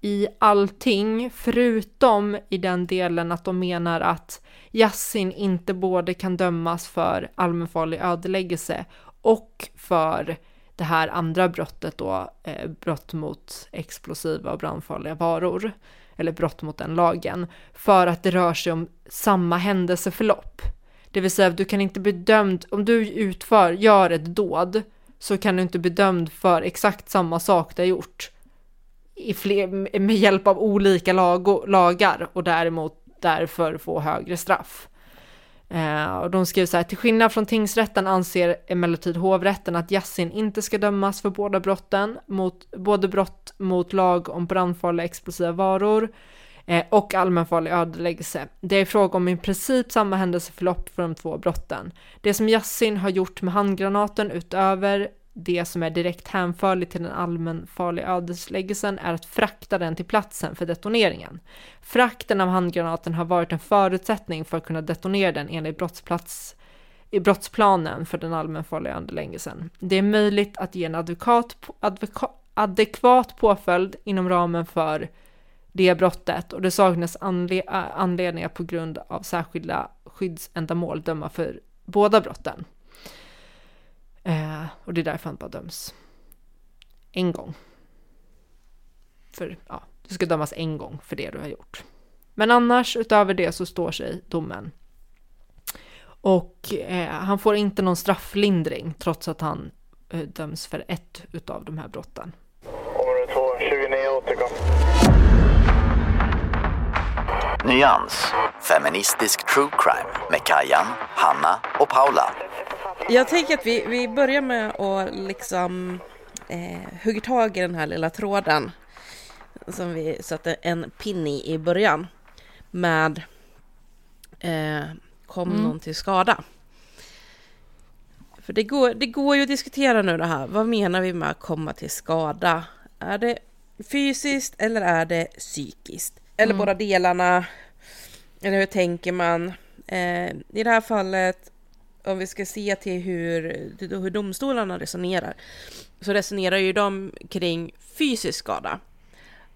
Speaker 1: i allting förutom i den delen att de menar att Yassin inte både kan dömas för allmänfarlig ödeläggelse och för det här andra brottet då, eh, brott mot explosiva och brandfarliga varor, eller brott mot den lagen, för att det rör sig om samma händelseförlopp. Det vill säga, du kan inte bli dömd, om du utför, gör ett dåd, så kan du inte bli dömd för exakt samma sak du har gjort i fler, med hjälp av olika lag, lagar och däremot därför få högre straff. Eh, och de skriver så här, till skillnad från tingsrätten anser emellertid hovrätten att Yassin inte ska dömas för båda brotten, mot, både brott mot lag om brandfarliga explosiva varor eh, och allmänfarlig ödeläggelse. Det är fråga om i princip samma händelseförlopp för de två brotten. Det som Yassin har gjort med handgranaten utöver det som är direkt hänförligt till den allmänfarliga ödesläggelsen är att frakta den till platsen för detoneringen. Frakten av handgranaten har varit en förutsättning för att kunna detonera den enligt brottsplats i brottsplanen för den allmänfarliga ödeläggelsen. Det är möjligt att ge en advokat, advoka, adekvat påföljd inom ramen för det brottet och det saknas anle eh, anledningar på grund av särskilda skyddsändamål döma för båda brotten. Eh, och det är därför han bara döms en gång. För ja, du ska dömas en gång för det du har gjort. Men annars utöver det så står sig domen. Och eh, han får inte någon strafflindring trots att han eh, döms för ett utav de här brotten.
Speaker 6: Område 2, 29 återkom.
Speaker 5: Nyans, feministisk true crime med Kajan, Hanna och Paula.
Speaker 2: Jag tänker att vi, vi börjar med att liksom eh, hugga tag i den här lilla tråden som vi satte en pin i i början med eh, kom
Speaker 3: Mm.
Speaker 2: någon till skada. För det går, det går ju att diskutera nu det här. Vad menar vi med att komma till skada? Är det fysiskt eller är det psykiskt? Eller båda delarna? Eller hur tänker man? Eh, I det här fallet, om vi ska se till hur, hur domstolarna resonerar, så resonerar ju de kring fysisk skada.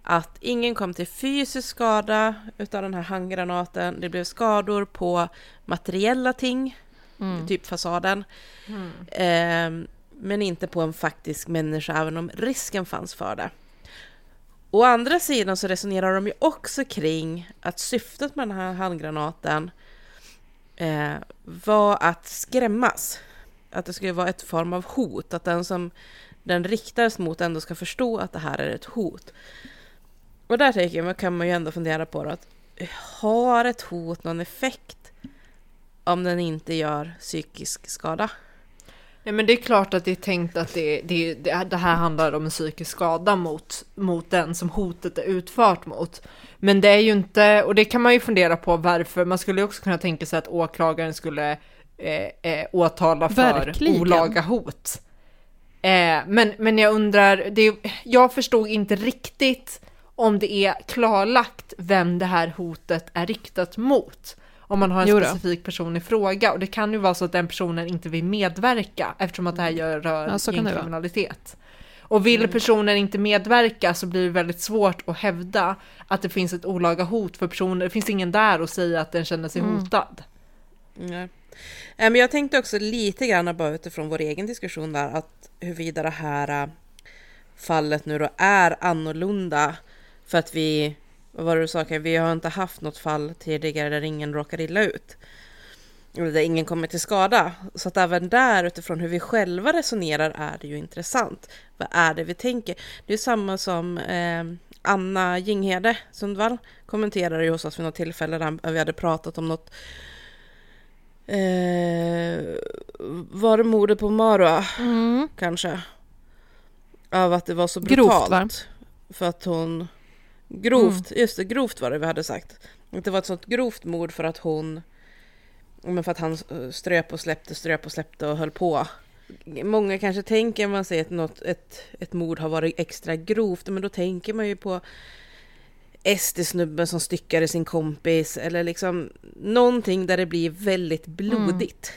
Speaker 2: Att ingen kom till fysisk skada utav den här handgranaten. Det blev skador på materiella ting, typ fasaden. Eh, men inte på en faktisk människa, även om risken fanns för det. Å andra sidan så resonerar de ju också kring att syftet med den här handgranaten eh, var att skrämmas. Att det skulle vara ett form av hot, att den som den riktades mot ändå ska förstå att det här är ett hot. Och där tänker jag, kan man ju ändå fundera på då, att har ett hot någon effekt om den inte gör psykisk skada?
Speaker 1: Ja, men det är klart att det är tänkt att det, det, det, här handlar om en psykisk skada mot, mot den som hotet är utfört mot. Men det är ju inte, och det kan man ju fundera på varför, man skulle ju också kunna tänka sig att åklagaren skulle eh, eh, åtala för
Speaker 3: Verkligen.
Speaker 1: olaga hot. Eh, men, men jag undrar, det, jag förstod inte riktigt om det är klarlagt vem det här hotet är riktat mot. Om man har en specifik person i fråga. Och det kan ju vara så att den personen inte vill medverka eftersom att det här gör, rör
Speaker 3: Ja,
Speaker 1: gängkriminalitet. Och vill personen inte medverka så blir det väldigt svårt att hävda att det finns ett olaga hot för personen. Det finns ingen där och säga att den känner sig
Speaker 3: Mm.
Speaker 1: hotad.
Speaker 2: Nej. Eh, Men jag tänkte också lite grann bara utifrån vår egen diskussion där att huruvida det här äh, fallet nu då är annorlunda för att vi, vad var det du sa, Kaj? vi har inte haft något fall tidigare där ingen råkar illa ut. Där ingen kommer till skada. Så att även där utifrån hur vi själva resonerar är det ju intressant. Vad är det vi tänker? Det är samma som eh, Anna Jinghede Sundvall kommenterade ju hos oss vid något tillfälle där vi hade pratat om något Eh, var det mordet på Marwa, kanske? Av att det var så
Speaker 3: Grovt,
Speaker 2: brutalt.
Speaker 3: va?
Speaker 2: För att hon... Grovt, just det, grovt var det vi hade sagt. Det var ett sånt grovt mord för att hon... Men för att han eh, ströp och släppte, ströp och släppte och höll på. Många kanske tänker, man säger att något, ett, ett mord har varit extra grovt, men då tänker man ju på SD-snubben som styckade sin kompis eller liksom någonting där det blir väldigt blodigt.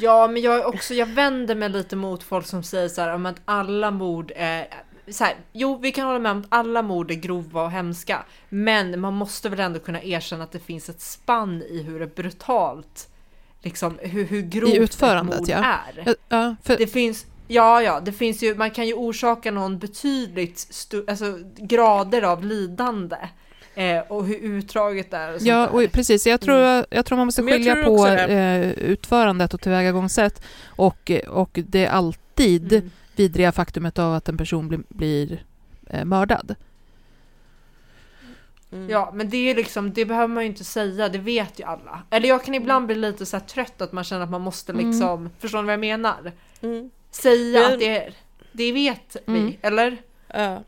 Speaker 1: Ja, men jag också, jag vänder mig lite mot folk som säger så här om att alla mord är så här, jo, vi kan hålla med om att alla mord är grova och hemska, men man måste väl ändå kunna erkänna att det finns ett spann i hur det brutalt, liksom hur, hur grovt
Speaker 3: I
Speaker 1: ett
Speaker 3: utförandet,
Speaker 1: mord
Speaker 3: ja.
Speaker 1: är.
Speaker 3: Ja, för,
Speaker 1: Det finns, ja, ja, det finns ju, man kan ju orsaka någon betydligt stu, alltså grader av lidande eh, och hur utdraget det är. Och
Speaker 3: Ja, och precis. Jag tror, jag tror man måste skilja på eh, utförandet och tillvägagångssätt och, och det alltid
Speaker 1: Mm.
Speaker 3: Vidriga faktumet av att en person blir, blir eh, mördad.
Speaker 2: Mm.
Speaker 1: Ja, men det är liksom, det behöver man ju inte säga, det vet ju alla. Eller jag kan ibland bli lite så här trött att man känner att man måste liksom, förstår ni vad jag menar?
Speaker 2: Mm.
Speaker 1: Säga
Speaker 2: Men-
Speaker 1: att det är, det vet
Speaker 3: Mm.
Speaker 1: vi, eller?
Speaker 2: Ja.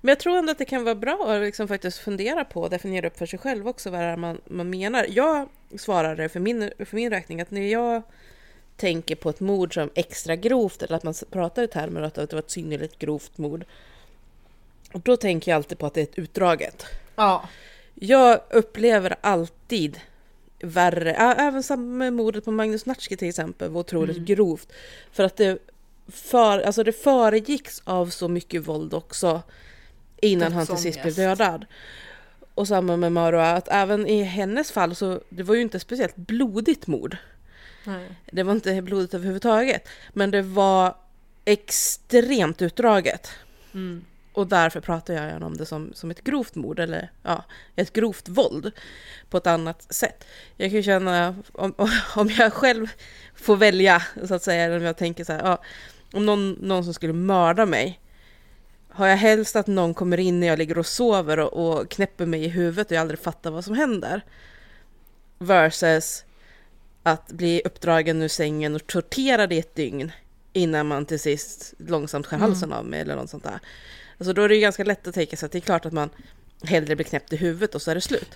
Speaker 2: Men jag tror ändå att det kan vara bra att liksom faktiskt fundera på och definiera upp för sig själv också vad det är man, man menar. Jag svarade för min, för min räkning att när jag tänker på ett mord som extra grovt eller att man pratar i termer att det var ett synnerligt grovt mord. Och då tänker jag alltid på att det är ett utdraget.
Speaker 1: Ja.
Speaker 2: Jag upplever alltid värre, även samma med mordet på Magnus Natschke till exempel var otroligt grovt. För att det, för, alltså det föregicks av så mycket våld också innan han till sist blev dödad. Och samma med Marwa, att även i hennes fall så det var ju inte speciellt blodigt mord.
Speaker 1: Nej.
Speaker 2: Det var inte blodigt överhuvudtaget. Men det var extremt utdraget.
Speaker 1: Mm.
Speaker 2: Och därför pratar jag om det som, som ett grovt mord eller ja, ett grovt våld på ett annat sätt. Jag kan ju känna, om, om jag själv får välja så att säga, eller om jag tänker så här, ja, om någon, någon som skulle mörda mig, har jag helst att någon kommer in när jag ligger och sover och, och knäpper mig i huvudet och jag aldrig fattar vad som händer. Versus att bli uppdragen ur sängen och torterad i ett dygn innan man till sist långsamt skär halsen av mig eller något sånt där. Alltså då är det ju ganska lätt att tänka sig att det är klart att man hellre blir knäppt i huvudet och så är det slut.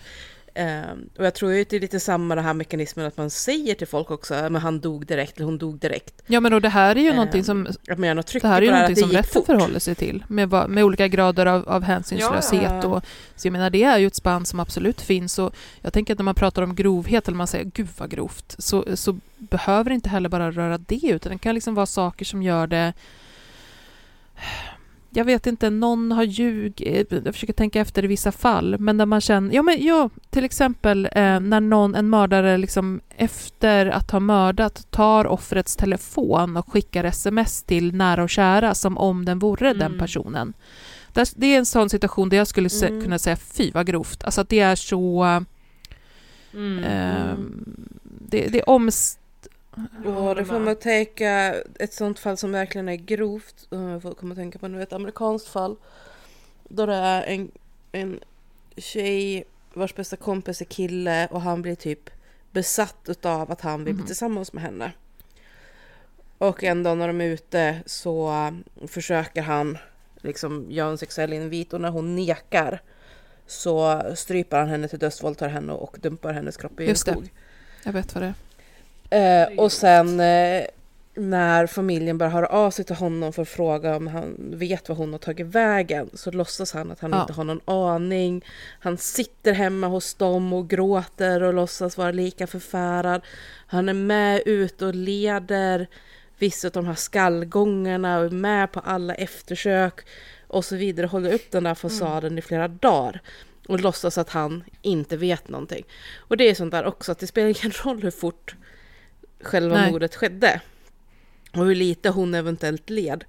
Speaker 2: Ehm, och jag tror ju att det är lite samma det här mekanismen att man säger till folk också, men han dog direkt eller hon dog direkt.
Speaker 3: Ja men och det här är ju
Speaker 2: Ehm,
Speaker 3: någonting som
Speaker 2: Att man tryck
Speaker 3: Det här är ju någonting som rätten förhåller sig till med, med olika grader av, av hänsynslöshet.
Speaker 2: Ja.
Speaker 3: Och, så jag menar, det är ju ett spann som absolut finns. Och jag tänker att när man pratar om grovhet, eller man säger gud vad grovt, så, så behöver det inte heller bara röra det, utan det kan liksom vara saker som gör det jag vet inte, någon har ljugit, jag försöker tänka efter i vissa fall, men där man känner, ja men ja, till exempel eh, när någon, en mördare liksom efter att ha mördat tar offrets telefon och skickar sms till nära och kära som om den vore den
Speaker 1: Mm.
Speaker 3: personen. Där, det är en sån situation där jag skulle
Speaker 2: Mm.
Speaker 3: kunna säga fy vad grovt, alltså att det är så,
Speaker 1: Mm.
Speaker 3: eh, det, det är omst...
Speaker 2: Och det får man tänka, ett sånt fall som verkligen är grovt, eh, jag får komma att tänka på nu, ett amerikanskt fall. Då det är en, en tjej vars bästa kompis är kille och han blir typ besatt utav att han vill bli
Speaker 3: Mhm.
Speaker 2: tillsammans med henne. Och en dag när de är ute så eh, försöker han liksom göra en sexuell invit och när hon nekar så stryper han henne till döds, våldtar henne och dumpar hennes kropp i en skog.
Speaker 3: Jag vet vad det är.
Speaker 2: Eh, och sen eh, när familjen börjar höra av sig till honom för att fråga om han vet vad hon har tagit vägen så låtsas han att han
Speaker 3: Ja.
Speaker 2: inte har någon aning. Han sitter hemma hos dem och gråter och låtsas vara lika förfärad. Han är med ut och leder vissa av de här skallgångarna och är med på alla eftersök och så vidare. Håller upp den där fasaden i flera dagar och låtsas att han inte vet någonting. Och det är sånt där också att det spelar ingen roll hur fort själva
Speaker 3: Nej.
Speaker 2: mordet skedde och hur lite hon eventuellt led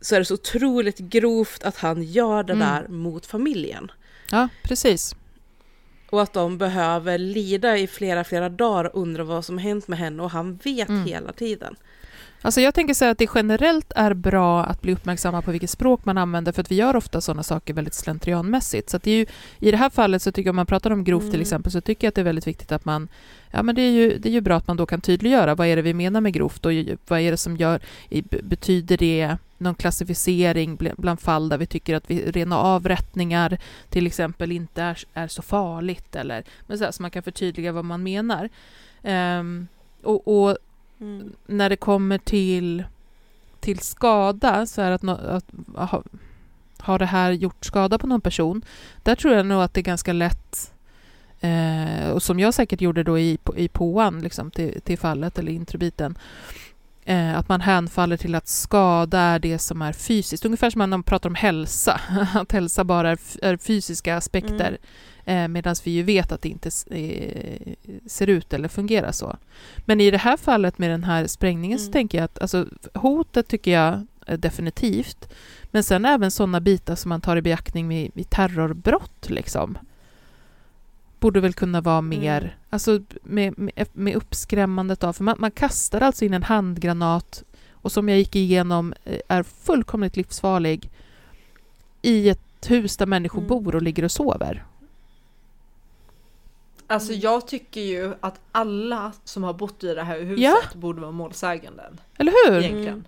Speaker 2: så är det så otroligt grovt att han gör det
Speaker 3: Mm.
Speaker 2: där mot familjen.
Speaker 3: Ja, precis.
Speaker 2: Och att de behöver lida i flera, flera dagar och undra vad som hänt med henne och han vet
Speaker 3: Mm.
Speaker 2: hela tiden.
Speaker 3: Alltså jag tänker säga att det generellt är bra att bli uppmärksamma på vilket språk man använder, för att vi gör ofta sådana saker väldigt slentrianmässigt. Så att det är ju, I det här fallet så tycker jag, om man pratar om grovt till
Speaker 2: Mm.
Speaker 3: exempel, så tycker jag att det är väldigt viktigt att man, ja men det är ju, det är ju bra att man då kan tydliggöra, vad är det vi menar med grovt och vad är det som gör, betyder det någon klassificering bl- bland fall där vi tycker att vi, rena avrättningar till exempel inte är, är så farligt, eller men så, här, så man kan förtydliga vad man menar. Ehm, och, och Mm. när det kommer till, till skada, så är att, no, att ha, har det här gjort skada på någon person? Där tror jag nog att det är ganska lätt, eh, och som jag säkert gjorde då i, i påan liksom, till, till fallet, eller introbiten, eh, att man hänfaller till att skada är det som är fysiskt. Ungefär som när man pratar om hälsa, att hälsa bara är, är fysiska aspekter. Mm. Medan vi ju vet att det inte eh, ser ut eller fungerar så. Men i det här fallet med den här sprängningen så
Speaker 2: Mm.
Speaker 3: tänker jag att alltså, hotet tycker jag eh, definitivt. Men sen även sådana bitar som man tar i beaktning med, med terrorbrott liksom. Borde väl kunna vara mer,
Speaker 2: Mm.
Speaker 3: alltså med, med, med uppskrämmandet av, för man, man kastar alltså in en handgranat och som jag gick igenom eh, är fullkomligt livsfarlig i ett hus där människor
Speaker 2: Mm.
Speaker 3: bor och ligger och sover.
Speaker 1: Alltså jag tycker ju att alla som har bott i det här huset
Speaker 3: Ja.
Speaker 1: borde vara målsäganden.
Speaker 3: Eller hur?
Speaker 1: Egentligen.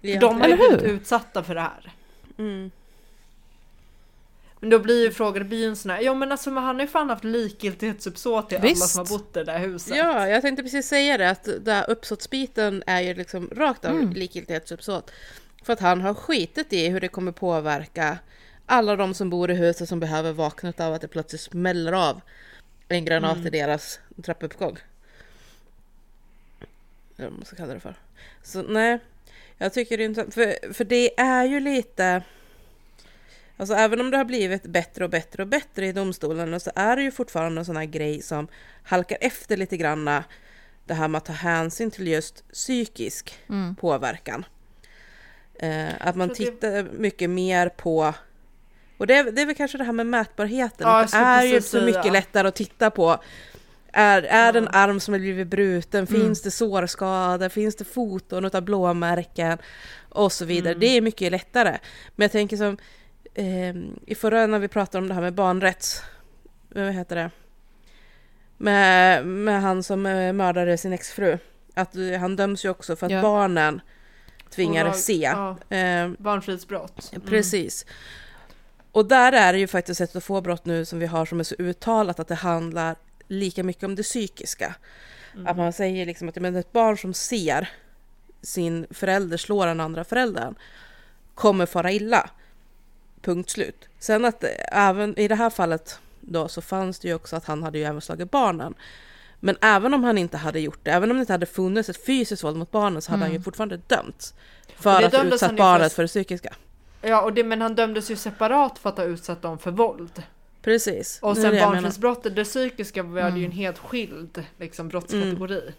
Speaker 2: Ja.
Speaker 1: de har ju blivit utsatta för det här.
Speaker 2: Mm.
Speaker 1: Men då blir ju frågan, det blir ju en sån här, ja men alltså men han har ju fan haft likgiltighetsuppsåt till alla
Speaker 3: Visst.
Speaker 1: som har bott i det där huset.
Speaker 2: Ja, jag tänkte precis säga det, att den här uppsåtsbiten är ju liksom rakt av
Speaker 3: Mm.
Speaker 2: likgiltighetsuppsåt. För att han har skitit i hur det kommer påverka alla de som bor i huset som behöver vakna av att det plötsligt smäller av en granat
Speaker 1: Mm.
Speaker 2: i deras trappuppgång. Eller vad man ska kalla det för. Så nej, jag tycker det är inte... För, för det är ju lite... Alltså även om det har blivit bättre och bättre och bättre i domstolarna så är det ju fortfarande en sån här grej som halkar efter lite granna. Det här med att ta hänsyn till just psykisk
Speaker 3: Mm.
Speaker 2: påverkan. Eh, att man
Speaker 1: Så det-
Speaker 2: tittar mycket mer på... Och det är, det är väl kanske det här med mätbarheten.
Speaker 1: Ja,
Speaker 2: det är ju så mycket
Speaker 1: säga.
Speaker 2: lättare att titta på. Är, är det en
Speaker 1: Ja.
Speaker 2: arm som har blivit bruten?
Speaker 3: Mm.
Speaker 2: Finns det sårskador? Finns det foton av blåmärken? Och så vidare.
Speaker 1: Mm.
Speaker 2: Det är mycket lättare. Men jag tänker som ehm, i förra när vi pratade om det här med barnrätts... Vad heter det? Med, med han som eh, mördade sin exfru. Att eh, han döms ju också för att
Speaker 3: Ja.
Speaker 2: barnen tvingades se.
Speaker 1: Ja,
Speaker 2: Ehm,
Speaker 1: barnfridsbrott. Mm.
Speaker 2: Precis. Och där är det ju faktiskt ett av få brott nu som vi har som är så uttalat att det handlar lika mycket om det psykiska. Att man säger liksom att men ett barn som ser sin förälder slå den andra föräldern kommer fara illa. Punkt slut. Sen att eh, även i det här fallet då så fanns det ju också att han hade ju även slagit barnen. Men även om han inte hade gjort det, även om det inte hade funnits ett fysiskt våld mot barnen så hade han ju fortfarande dömts. För att ha utsatt
Speaker 1: ju för-
Speaker 2: barnet för det psykiska.
Speaker 1: Ja, och det, men han dömdes ju separat för att ha utsatt dem för våld.
Speaker 2: Precis.
Speaker 1: Och sen barnfridsbrottet, det psykiska var ju en helt skild liksom, brottskategori.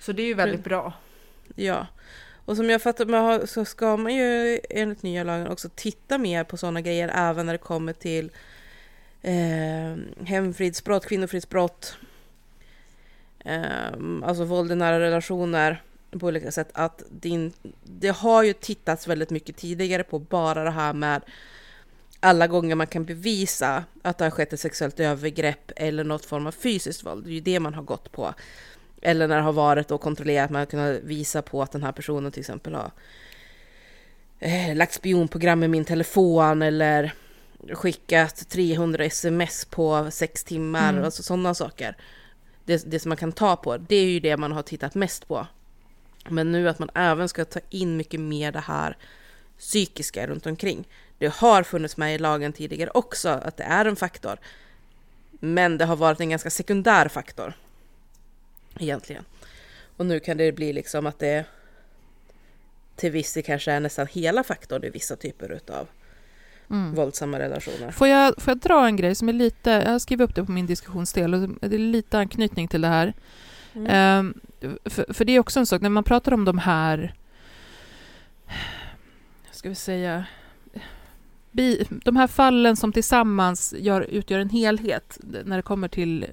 Speaker 1: Så det är ju väldigt bra.
Speaker 2: Ja. Och som jag fattar man så ska man ju enligt nya lagen också titta mer på sådana grejer även när det kommer till eh, hemfridsbrott, kvinnofridsbrott, eh, alltså våld i nära relationer på olika sätt. Att din, det har ju tittats väldigt mycket tidigare på bara det här med alla gånger man kan bevisa att det har skett ett sexuellt övergrepp eller något form av fysiskt våld. Det är ju det man har gått på. Eller när det har varit och kontrollerat, man har kunnat visa på att den här personen till exempel har eh, lagt spionprogram i min telefon eller skickat 300 sms på sex timmar,
Speaker 1: Mm.
Speaker 2: alltså sådana saker. Det, det som man kan ta på, det är ju det man har tittat mest på. Men nu att man även ska ta in mycket mer det här psykiska runt omkring. Det har funnits med i lagen tidigare också, att det är en faktor. Men det har varit en ganska sekundär faktor. Egentligen. Och nu kan det bli liksom att det till viss del kanske är nästan hela faktorn i vissa typer utav våldsamma relationer.
Speaker 3: Får jag, får jag dra en grej som är lite, jag har skrivit upp det på min diskussionsdel och det är lite anknytning till det här. Ehm, för, för det är också en sak, när man pratar om de här, ska vi säga, bi, de här fallen som tillsammans gör, utgör en helhet när det kommer till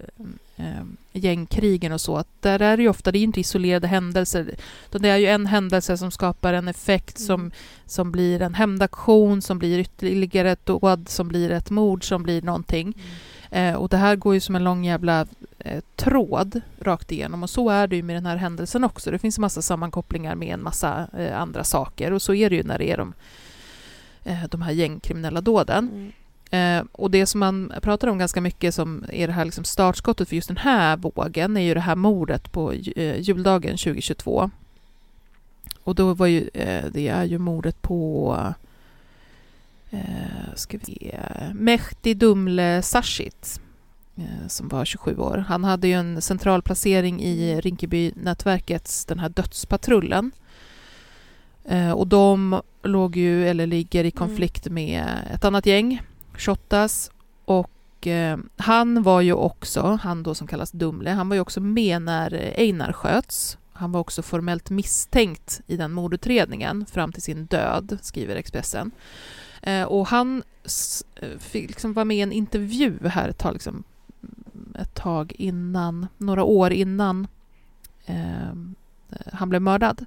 Speaker 3: eh, gängkrigen och så, att där är det ju ofta, det är inte isolerade händelser, utan det är ju en händelse som skapar en effekt som, som blir en hämndaktion, som blir ytterligare ett dåd, som blir ett mord, som blir någonting. Eh, och det här går ju som en lång jävla eh, tråd rakt igenom och så är det ju med den här händelsen också. Det finns en massa sammankopplingar med en massa eh, andra saker och så är det ju när det är de, eh, de här gängkriminella dåden. Eh, och det som man pratar om ganska mycket som är det här liksom startskottet för just den här vågen är ju det här mordet på eh, juldagen 2022. Och då var ju, eh, det är ju mordet på ska vi Mehdi Dumle Sashit som var 27 år. Han hade ju en central placering i Rinkeby-nätverkets den här dödspatrullen. Eh, och de låg ju, eller ligger i konflikt med ett annat gäng, Shottaz. Och eh, han var ju också, han då som kallas Dumle, han var ju också med när Einar sköts. Han var också formellt misstänkt i den mordutredningen fram till sin död, skriver Expressen. Eh, och han eh, liksom vara med i en intervju här ett tag, liksom, ett tag innan, några år innan eh, han blev mördad.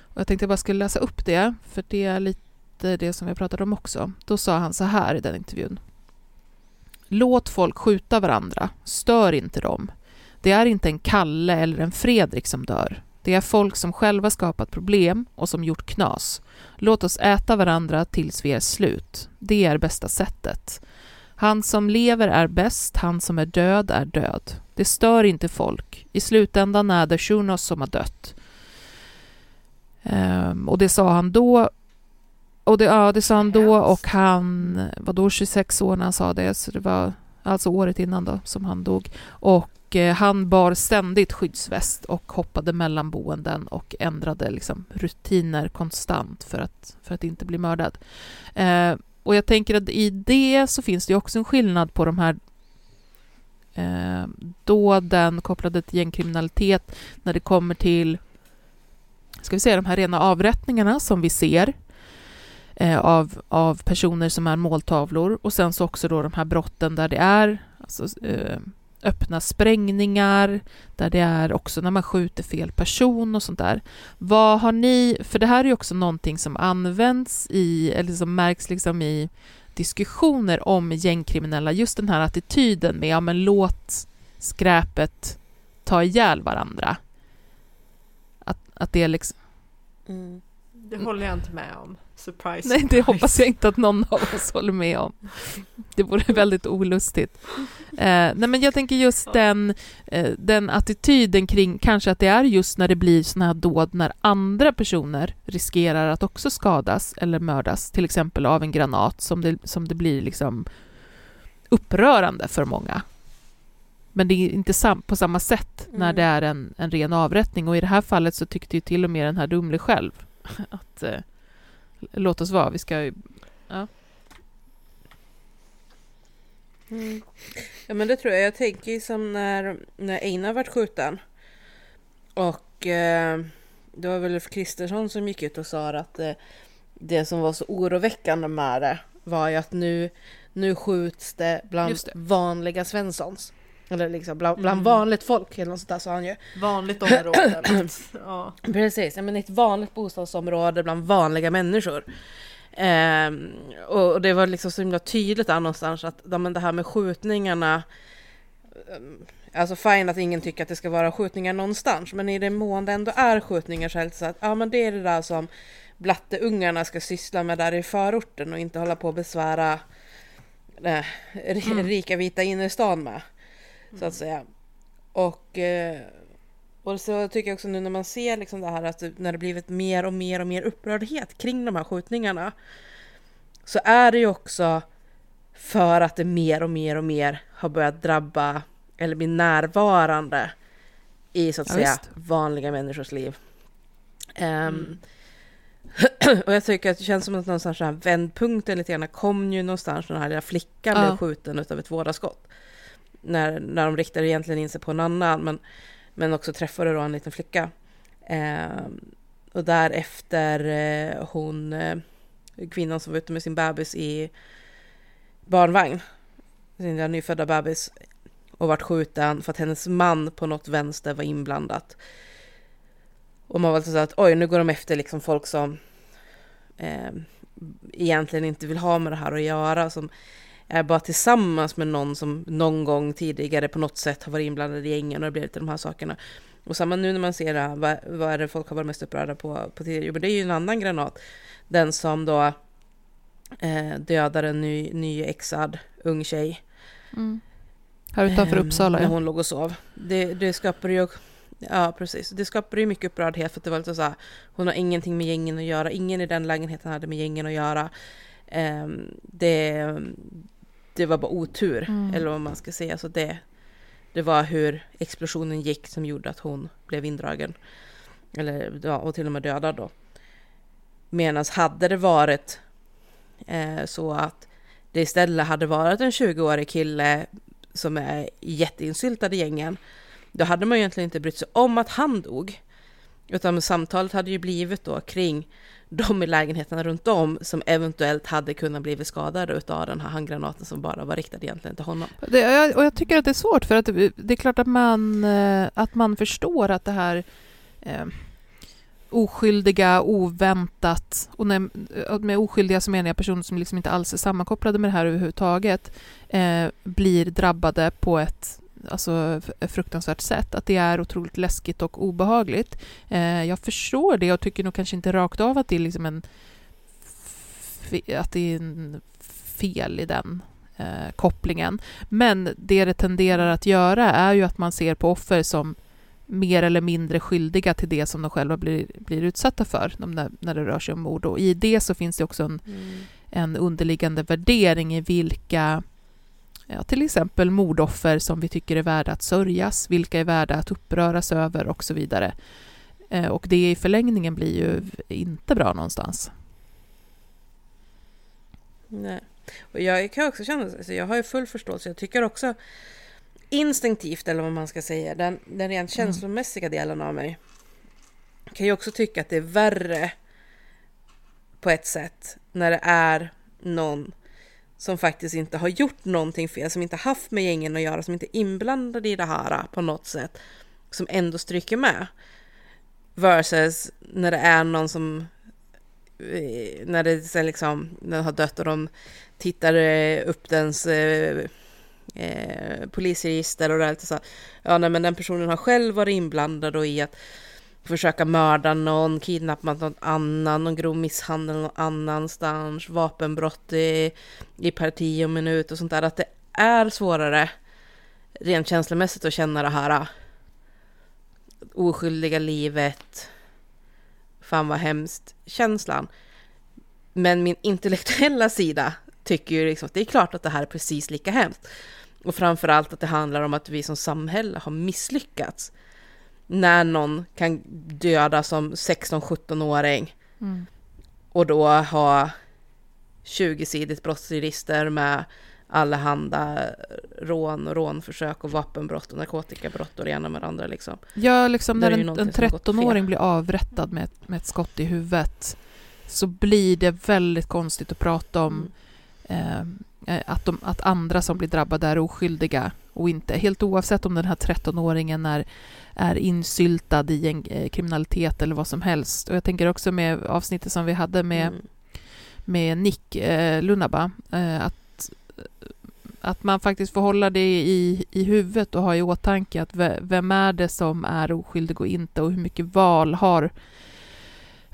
Speaker 3: Och jag tänkte jag bara skulle läsa upp det, för det är lite det som vi pratade om också. Då sa han så här i den intervjun. Låt folk skjuta varandra, stör inte dem. Det är inte en Kalle eller en Fredrik som dör. Det är folk som själva skapat problem och som gjort knas. Låt oss äta varandra tills vi är slut. Det är bästa sättet. Han som lever är bäst, han som är död är död. Det stör inte folk. I slutändan är det Shunos som har dött. Ehm, och det sa han då. Och det, ja, det sa han då och han var då 26 år när han sa det, så det var alltså året innan då som han dog. Och eh, han bar ständigt skyddsväst och hoppade mellan boenden och ändrade liksom rutiner konstant för att, för att inte bli mördad. Eh, och jag tänker att i det så finns det ju också en skillnad på de här eh, dåden kopplade till gängkriminalitet när det kommer till ska vi säga, de här rena avrättningarna som vi ser eh, av, av personer som är måltavlor. Och sen så också då de här brotten där det är alltså, eh, öppna sprängningar, där det är också när man skjuter fel person och sånt där. Vad har ni, för det här är ju också någonting som används i, eller som märks liksom i diskussioner om gängkriminella, just den här attityden med ja men låt skräpet ta ihjäl varandra. Att, att det är liksom...
Speaker 2: Mm.
Speaker 1: Det håller jag inte med om. Surprise,
Speaker 3: Nej, det hoppas jag inte att någon av oss håller med om. Det vore väldigt olustigt. Eh, nej, men jag tänker just den, eh, den attityden kring kanske att det är just när det blir såna här dåd när andra personer riskerar att också skadas eller mördas, till exempel av en granat, som det, som det blir liksom upprörande för många. Men det är inte sam på samma sätt när
Speaker 2: Mm.
Speaker 3: det är en, en ren avrättning och i det här fallet så tyckte ju till och med den här Dumle själv att eh, låt oss vara, vi ska ju... Ja.
Speaker 2: Mm. Ja men det tror jag. Jag tänker ju som när, när Einar vart skjuten. Och eh, det var väl Kristersson som gick ut och sa att eh, det som var så oroväckande med det var ju att nu, nu skjuts det bland
Speaker 3: det.
Speaker 2: vanliga Svenssons. Eller liksom bland, bland
Speaker 1: Mm.
Speaker 2: vanligt folk eller något sånt där sa han ju.
Speaker 1: Vanligt område. ja.
Speaker 2: Precis, men ett vanligt bostadsområde bland vanliga människor. Ehm, och det var liksom så himla tydligt där någonstans att men det här med skjutningarna ehm, Alltså fine att ingen tycker att det ska vara skjutningar någonstans, men i den mån det ändå är skjutningar så är det så att ja, men det är det där som blatteungarna ska syssla med där i förorten och inte hålla på och besvära eh,
Speaker 1: Mm.
Speaker 2: rika vita innerstan med. Så att säga. Och, eh, och så tycker jag också nu när man ser liksom det här att det- när det blivit mer och mer och mer upprördhet kring de här skjutningarna. Så är det ju också för att det mer och mer och mer har börjat drabba eller bli närvarande i så att
Speaker 3: Ja,
Speaker 2: säga
Speaker 3: visst.
Speaker 2: vanliga människors liv. Ehm,
Speaker 1: Mm.
Speaker 2: och jag tycker att det känns som att någonstans den här vändpunkten lite grann kom ju någonstans när den här lilla flickan
Speaker 3: Ja.
Speaker 2: blev skjuten utav ett vådaskott. När, när de riktade egentligen in sig på en annan men, men också träffade då en liten flicka. Eh, och därefter eh, hon, eh, kvinnan som var ute med sin bebis i barnvagn, sin nyfödda bebis, och vart skjuten för att hennes man på något vänster var inblandat. Och man var alltså så att oj, nu går de efter liksom folk som eh, egentligen inte vill ha med det här att göra, som är bara tillsammans med någon som någon gång tidigare på något sätt har varit inblandad i gängen och det blir lite de här sakerna. Och samma nu när man ser det här, vad, vad är det folk har varit mest upprörda på, på tidigare? Jo, men det är ju en annan granat. Den som då eh, dödar en ny, nyexad ung tjej.
Speaker 3: Mm. Här utanför
Speaker 2: Ehm,
Speaker 3: Uppsala,
Speaker 2: När
Speaker 3: ja.
Speaker 2: hon låg och sov. Det, det skapar ju... Ja, precis. Det skapar ju mycket upprördhet för att det var lite så här, hon har ingenting med gängen att göra. Ingen i den lägenheten hade med gängen att göra. Ehm, det, det var bara otur,
Speaker 3: Mm.
Speaker 2: eller vad man ska säga. Så det, det var hur explosionen gick som gjorde att hon blev indragen. Eller, ja, och till och med dödad då. Medan hade det varit eh, så att det istället hade varit en 20-årig kille som är jätteinsyltad i gängen, då hade man ju egentligen inte brytt sig om att han dog. Utan samtalet hade ju blivit då kring de i lägenheterna runt om som eventuellt hade kunnat blivit skadade av den här handgranaten som bara var riktad egentligen till honom.
Speaker 3: Det, och jag- tycker att det är svårt, för att det, är klart att man, eh, att man förstår att det här eh, oskyldiga, oväntat, och när, eh, med oskyldiga så menar jag personer som liksom inte alls är sammankopplade med det här överhuvudtaget, eh, blir drabbade på ett alltså, fruktansvärt sätt. Att det är otroligt läskigt och obehagligt. Eh, jag förstår det och tycker nog kanske inte rakt av att det är liksom en att det är en fel i den eh, kopplingen. Men det det tenderar att göra är ju att man ser på offer som mer eller mindre skyldiga till det som de själva blir, blir utsatta för när, när det rör sig om mord. Och i det så finns det också en, en underliggande värdering i vilka, ja, till exempel mordoffer som vi tycker är värda att sörjas, vilka är värda att uppröras över och så vidare. Eh, och det i förlängningen blir ju inte bra någonstans.
Speaker 2: Nej. Och jag kan också känna, alltså jag har ju full förståelse, jag tycker också instinktivt, eller vad man ska säga, den, den rent känslomässiga delen av mig kan ju också tycka att det är värre på ett sätt när det är någon som faktiskt inte har gjort någonting fel, som inte haft med gängen att göra, som inte är inblandade i det här på något sätt, som ändå stryker med. Versus när det är någon som eh, när det sen liksom, den har dött och de tittar eh, upp dens eh, eh, polisregister och det är lite så här, ja nej men den personen har själv varit inblandad och i att försöka mörda någon, kidnappa någon annan, någon grov misshandel någon annanstans, vapenbrott i, i parti och minut och sånt där. Att det är svårare rent känslomässigt att känna det här äh, oskyldiga livet, fan vad hemskt, känslan. Men min intellektuella sida tycker ju liksom att det är klart att det här är precis lika hemskt. Och framförallt att det handlar om att vi som samhälle har misslyckats. När någon kan döda som 16-17-åring
Speaker 3: Mm.
Speaker 2: och då ha 20-sidigt brottsregister med allehanda rån och rånförsök och vapenbrott och narkotikabrott och det ena med det andra liksom.
Speaker 3: Ja, liksom när en, en
Speaker 2: som har gått fel.
Speaker 3: 13-åring blir avrättad med, med ett skott i huvudet så blir det väldigt konstigt att prata om
Speaker 2: Mm.
Speaker 3: Eh, eh, att, de, att andra som blir drabbade är oskyldiga och inte. Helt oavsett om den här 13-åringen är, är insyltad i en eh, kriminalitet eller vad som helst. Och jag tänker också med avsnittet som vi hade med,
Speaker 2: Mm.
Speaker 3: med Nick eh, Lunaba, eh, att, att man faktiskt får hålla det i, i huvudet och ha i åtanke att ve- vem är det som är oskyldig och inte och hur mycket val har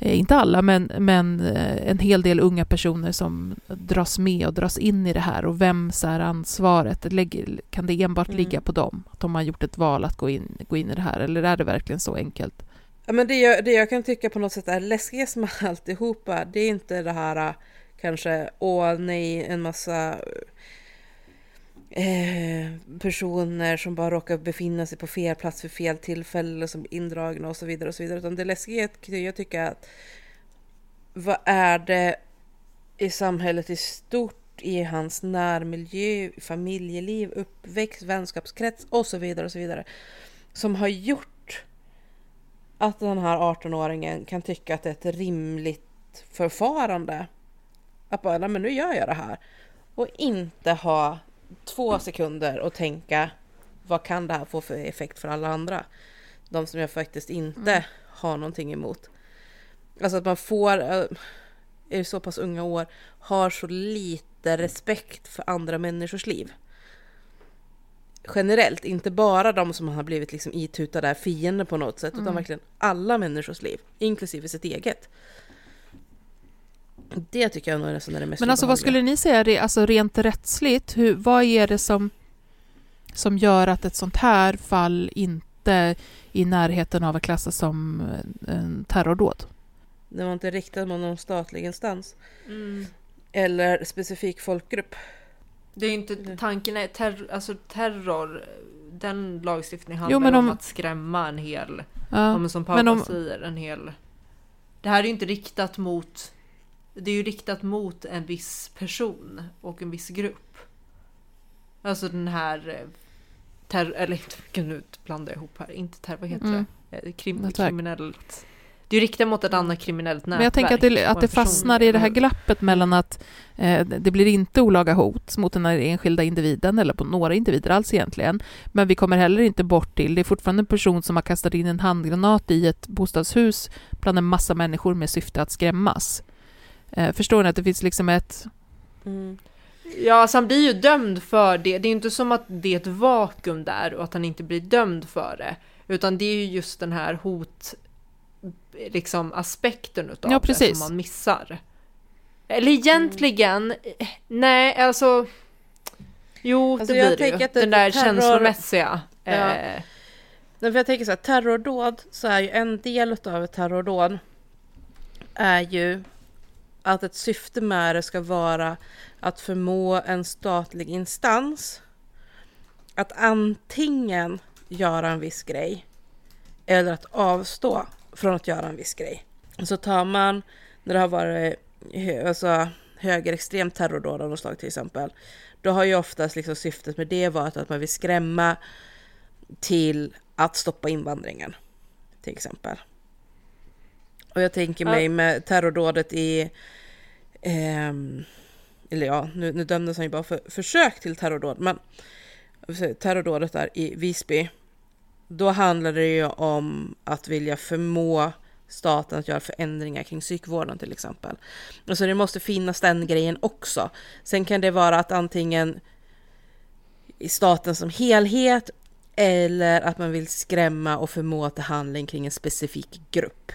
Speaker 3: inte alla, men, men eh, en hel del unga personer som dras med och dras in i det här och vems är ansvaret? Lägger, kan det enbart
Speaker 2: Mm.
Speaker 3: ligga på dem? Att de har gjort ett val att gå in, gå in i det här eller är det verkligen så enkelt?
Speaker 2: Ja, men det, jag, det jag kan tycka på något sätt är läskigast med alltihopa, det är inte det här äh, kanske, åh nej, en massa eh, personer som bara råkar befinna sig på fel plats för fel tillfälle som blir indragna och så vidare och så vidare. Utan det läskiga är jag tycker att vad är det i samhället i stort, i hans närmiljö, familjeliv, uppväxt, vänskapskrets och så vidare och så vidare som har gjort att den här 18-åringen kan tycka att det är ett rimligt förfarande. Att bara, "Nej, men nu gör jag det här. Och inte ha två sekunder och tänka vad kan det här få för effekt för alla andra? De som jag faktiskt inte har någonting emot. Alltså att man får, eh, i så pass unga år, har så lite respekt för andra människors liv. Generellt, inte bara de som har blivit liksom itutade fiender på något sätt, utan
Speaker 3: Mm.
Speaker 2: verkligen alla människors liv, inklusive sitt eget. Det tycker jag nog nästan är det mest
Speaker 3: Men alltså vad skulle ni säga, alltså rent rättsligt, hur, vad är det som, som gör att ett sånt här fall inte är i närheten av att klassas som en terrordåd?
Speaker 2: Det var inte riktat mot någon statlig instans.
Speaker 1: Mm.
Speaker 2: Eller specifik folkgrupp.
Speaker 1: Det är ju inte tanken är terror, alltså terror, den lagstiftningen
Speaker 3: Jo,
Speaker 1: handlar
Speaker 3: men
Speaker 1: om
Speaker 3: om-
Speaker 1: att skrämma en hel,
Speaker 3: Ja,
Speaker 1: men som Paula säger, en hel. Det här är ju inte riktat mot, det är ju riktat mot en viss person och en viss grupp. Alltså den här eh, terror, eller inte, nu blandar jag ihop här, inte terror, vad heter
Speaker 3: Mm.
Speaker 1: det? Eh, Krim, kriminellt. Det är ju riktat mot ett annat kriminellt nätverk.
Speaker 3: Men jag tänker att det, att det fastnar i det här glappet mellan att eh, det blir inte olaga hot mot den här enskilda individen eller på några individer alls egentligen. Men vi kommer heller inte bort till, det är fortfarande en person som har kastat in en handgranat i ett bostadshus bland en massa människor med syfte att skrämmas. Eh, förstår ni att det finns liksom ett...
Speaker 2: Mm.
Speaker 1: Ja, alltså han blir ju dömd för det. Det är ju inte som att det är ett vakuum där och att han inte blir dömd för det. Utan det är ju just den här hot, liksom aspekten utav
Speaker 3: Ja,
Speaker 1: det som man missar. Eller egentligen, eh, nej alltså. Jo,
Speaker 2: Alltså,
Speaker 1: det
Speaker 2: jag
Speaker 1: blir det ju.
Speaker 2: det-
Speaker 1: Den där
Speaker 2: terror-
Speaker 1: känslomässiga.
Speaker 2: Ja.
Speaker 1: Eh,
Speaker 2: Nej, för jag tänker så här, terrordåd, så är ju en del av ett terrordåd är ju att ett syfte med det ska vara att förmå en statlig instans att antingen göra en viss grej eller att avstå från att göra en viss grej. Så tar man, när det har varit hö, alltså, högerextrem terrordåd av något slag till exempel, då har ju oftast liksom syftet med det varit att man vill skrämma till att stoppa invandringen, till exempel. Och jag tänker mig med terrordådet i... ehm, eller ja, nu, nu dömdes han ju bara för försök till terrordåd, men terrordådet där i Visby, då handlade det ju om att vilja förmå staten att göra förändringar kring psykvården till exempel. Och så det måste finnas den grejen också. Sen kan det vara att antingen i staten som helhet eller att man vill skrämma och förmå till handling kring en specifik grupp.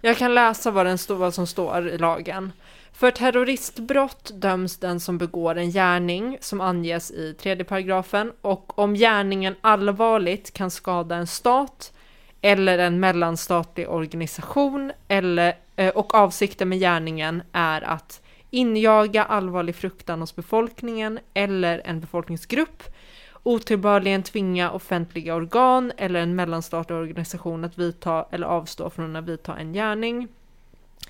Speaker 1: Jag kan läsa vad, den stå, vad som står i lagen. För terroristbrott döms den som begår en gärning som anges i tredje paragrafen och om gärningen allvarligt kan skada en stat eller en mellanstatlig organisation eller, eh, och avsikten med gärningen är att injaga allvarlig fruktan hos befolkningen eller en befolkningsgrupp, otillbörligen tvinga offentliga organ eller en mellanstatlig organisation att vidta eller avstå från att vidta en gärning,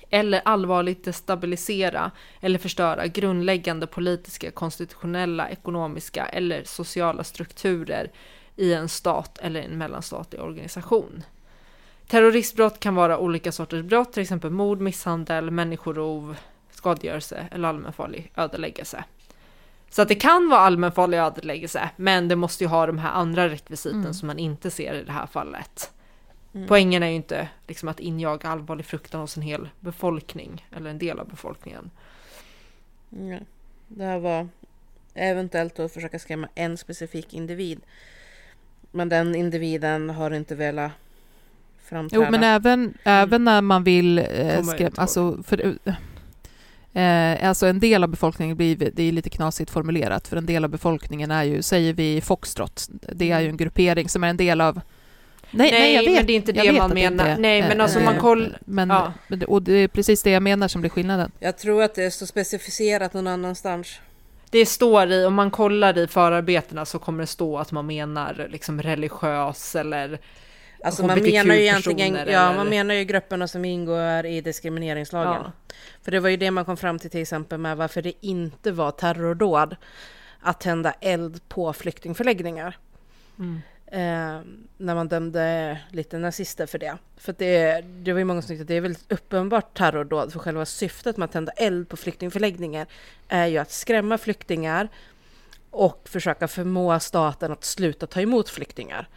Speaker 1: eller allvarligt destabilisera eller förstöra grundläggande politiska, konstitutionella, ekonomiska eller sociala strukturer i en stat eller en mellanstatlig organisation. Terroristbrott kan vara olika sorters brott, till exempel mord, misshandel, människorov, skadegörelse eller allmänfarlig ödeläggelse. Så att det kan vara allmänfarlig ödeläggelse, men det måste ju ha de här andra rekvisiten
Speaker 2: Mm.
Speaker 1: som man inte ser i det här fallet.
Speaker 2: Mm.
Speaker 1: Poängen är ju inte liksom att injaga allvarlig fruktan hos en hel befolkning eller en del av befolkningen.
Speaker 2: Ja. Det här var eventuellt att försöka skrämma en specifik individ. Men den individen har inte velat framträda.
Speaker 3: Jo, men även, även när man vill eh, skrämma, alltså, för, eh, alltså en del av befolkningen blir, det är lite knasigt formulerat, för en del av befolkningen är ju, säger vi Foxtrot, det är ju en gruppering som är en del av Nej, nej, jag vet,
Speaker 1: men det är inte det man
Speaker 3: det
Speaker 1: menar.
Speaker 3: är,
Speaker 1: nej, men
Speaker 3: eh,
Speaker 1: alltså man
Speaker 3: eh,
Speaker 1: koll...
Speaker 3: Men,
Speaker 1: ja.
Speaker 3: men det- och det är precis det jag menar som blir skillnaden.
Speaker 2: Jag tror att det står specificerat någon annanstans.
Speaker 1: Det står i, om man kollar i förarbetena så kommer det stå att man menar liksom religiös eller
Speaker 2: Alltså man menar ju egentligen, ja
Speaker 1: eller-
Speaker 2: man menar ju grupperna som ingår i diskrimineringslagen.
Speaker 1: Ja.
Speaker 2: För det var ju det man kom fram till till exempel med varför det inte var terrordåd att tända eld på flyktingförläggningar.
Speaker 1: Mm.
Speaker 2: Eh, när man dömde lite nazister för det. För det, det var ju många som tyckte att det är väldigt uppenbart terrordåd för själva syftet med att tända eld på flyktingförläggningar är ju att skrämma flyktingar och försöka förmå staten att sluta ta emot flyktingar.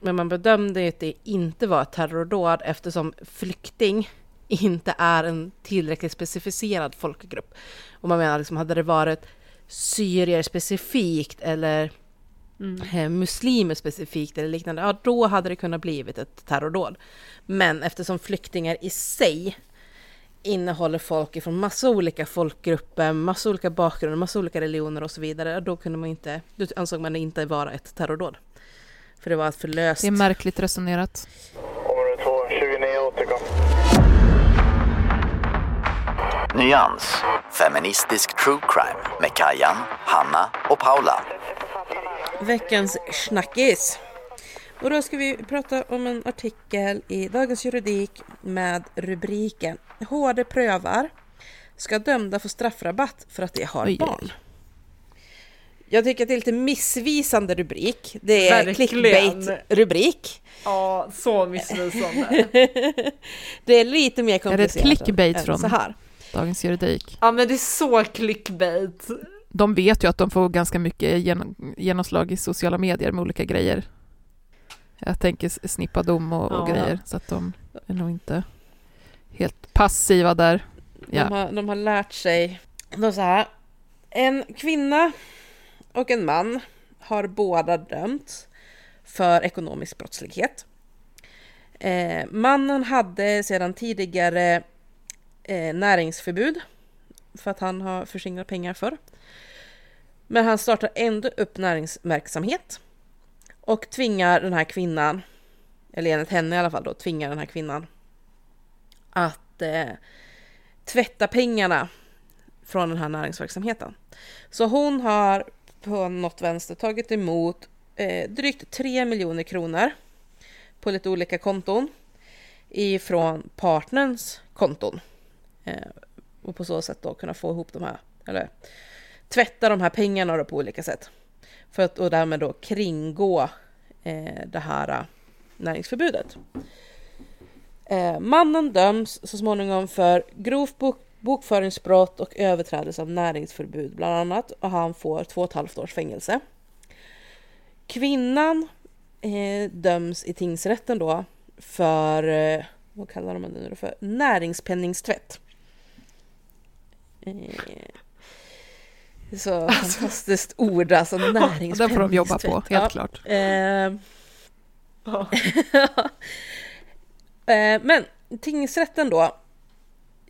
Speaker 2: Men man bedömde att det inte var ett terrordåd eftersom flykting inte är en tillräckligt specificerad folkgrupp. Och man menar liksom, hade det varit syrier specifikt eller
Speaker 1: Mm.
Speaker 2: eh, muslimer specifikt eller liknande, ja då hade det kunnat blivit ett terrordåd. Men eftersom flyktingar i sig innehåller folk från massa olika folkgrupper, massa olika bakgrunder, massa olika religioner och så vidare, då kunde man inte, då ansåg man det inte vara ett terrordåd. För det var ett förlöst...
Speaker 3: Det är märkligt resonerat.
Speaker 6: Område 2, 29 återkom.
Speaker 5: Nyans. Feministisk true crime med Kajan, Hanna och Paula.
Speaker 2: Veckans snackis. Och då ska vi prata om en artikel i Dagens Juridik med rubriken HD prövar ska dömda få straffrabatt för att de har
Speaker 3: Oj, oj,
Speaker 2: barn. Jag tycker att det är lite missvisande rubrik. Det är
Speaker 1: Verkligen.
Speaker 2: clickbait-rubrik.
Speaker 1: Ja, så missvisande.
Speaker 2: det är lite mer
Speaker 3: Är det
Speaker 2: komplicerat
Speaker 3: ett clickbait från
Speaker 2: så här.
Speaker 3: Dagens Juridik?
Speaker 1: ja, men det är så clickbait.
Speaker 3: De vet ju att de får ganska mycket genom, genomslag i sociala medier med olika grejer. Jag tänker snippa dom och, och
Speaker 1: Ja.
Speaker 3: grejer, så att de är nog inte helt passiva där. Ja.
Speaker 2: De, har, de har lärt sig. De så här. En kvinna och en man har båda dömts för ekonomisk brottslighet. Eh, mannen hade sedan tidigare eh, näringsförbud för att han har förskingrat pengar för. Men han startar ändå upp näringsverksamhet och tvingar den här kvinnan, eller enligt henne i alla fall då, tvingar den här kvinnan att eh, tvätta pengarna från den här näringsverksamheten. Så hon har på något vänster tagit emot eh, drygt 3 miljoner kronor på lite olika konton ifrån partnerns konton. Eh, och på så sätt då kunna få ihop de här, eller tvätta de här pengarna då på olika sätt. För att och därmed då kringgå eh, det här eh, näringsförbudet. Eh, mannen döms så småningom för grovt bok bokföringsbrott och överträdelse av näringsförbud bland annat och han får två och ett halvt års fängelse. Kvinnan eh, döms i tingsrätten då för, eh, vad kallar de det nu för, näringspenningstvätt. Eh, Så fantastiskt ord, alltså näringspendlingstvett.
Speaker 3: Den får de jobba på, helt klart.
Speaker 2: Eh, eh, men tingsrätten då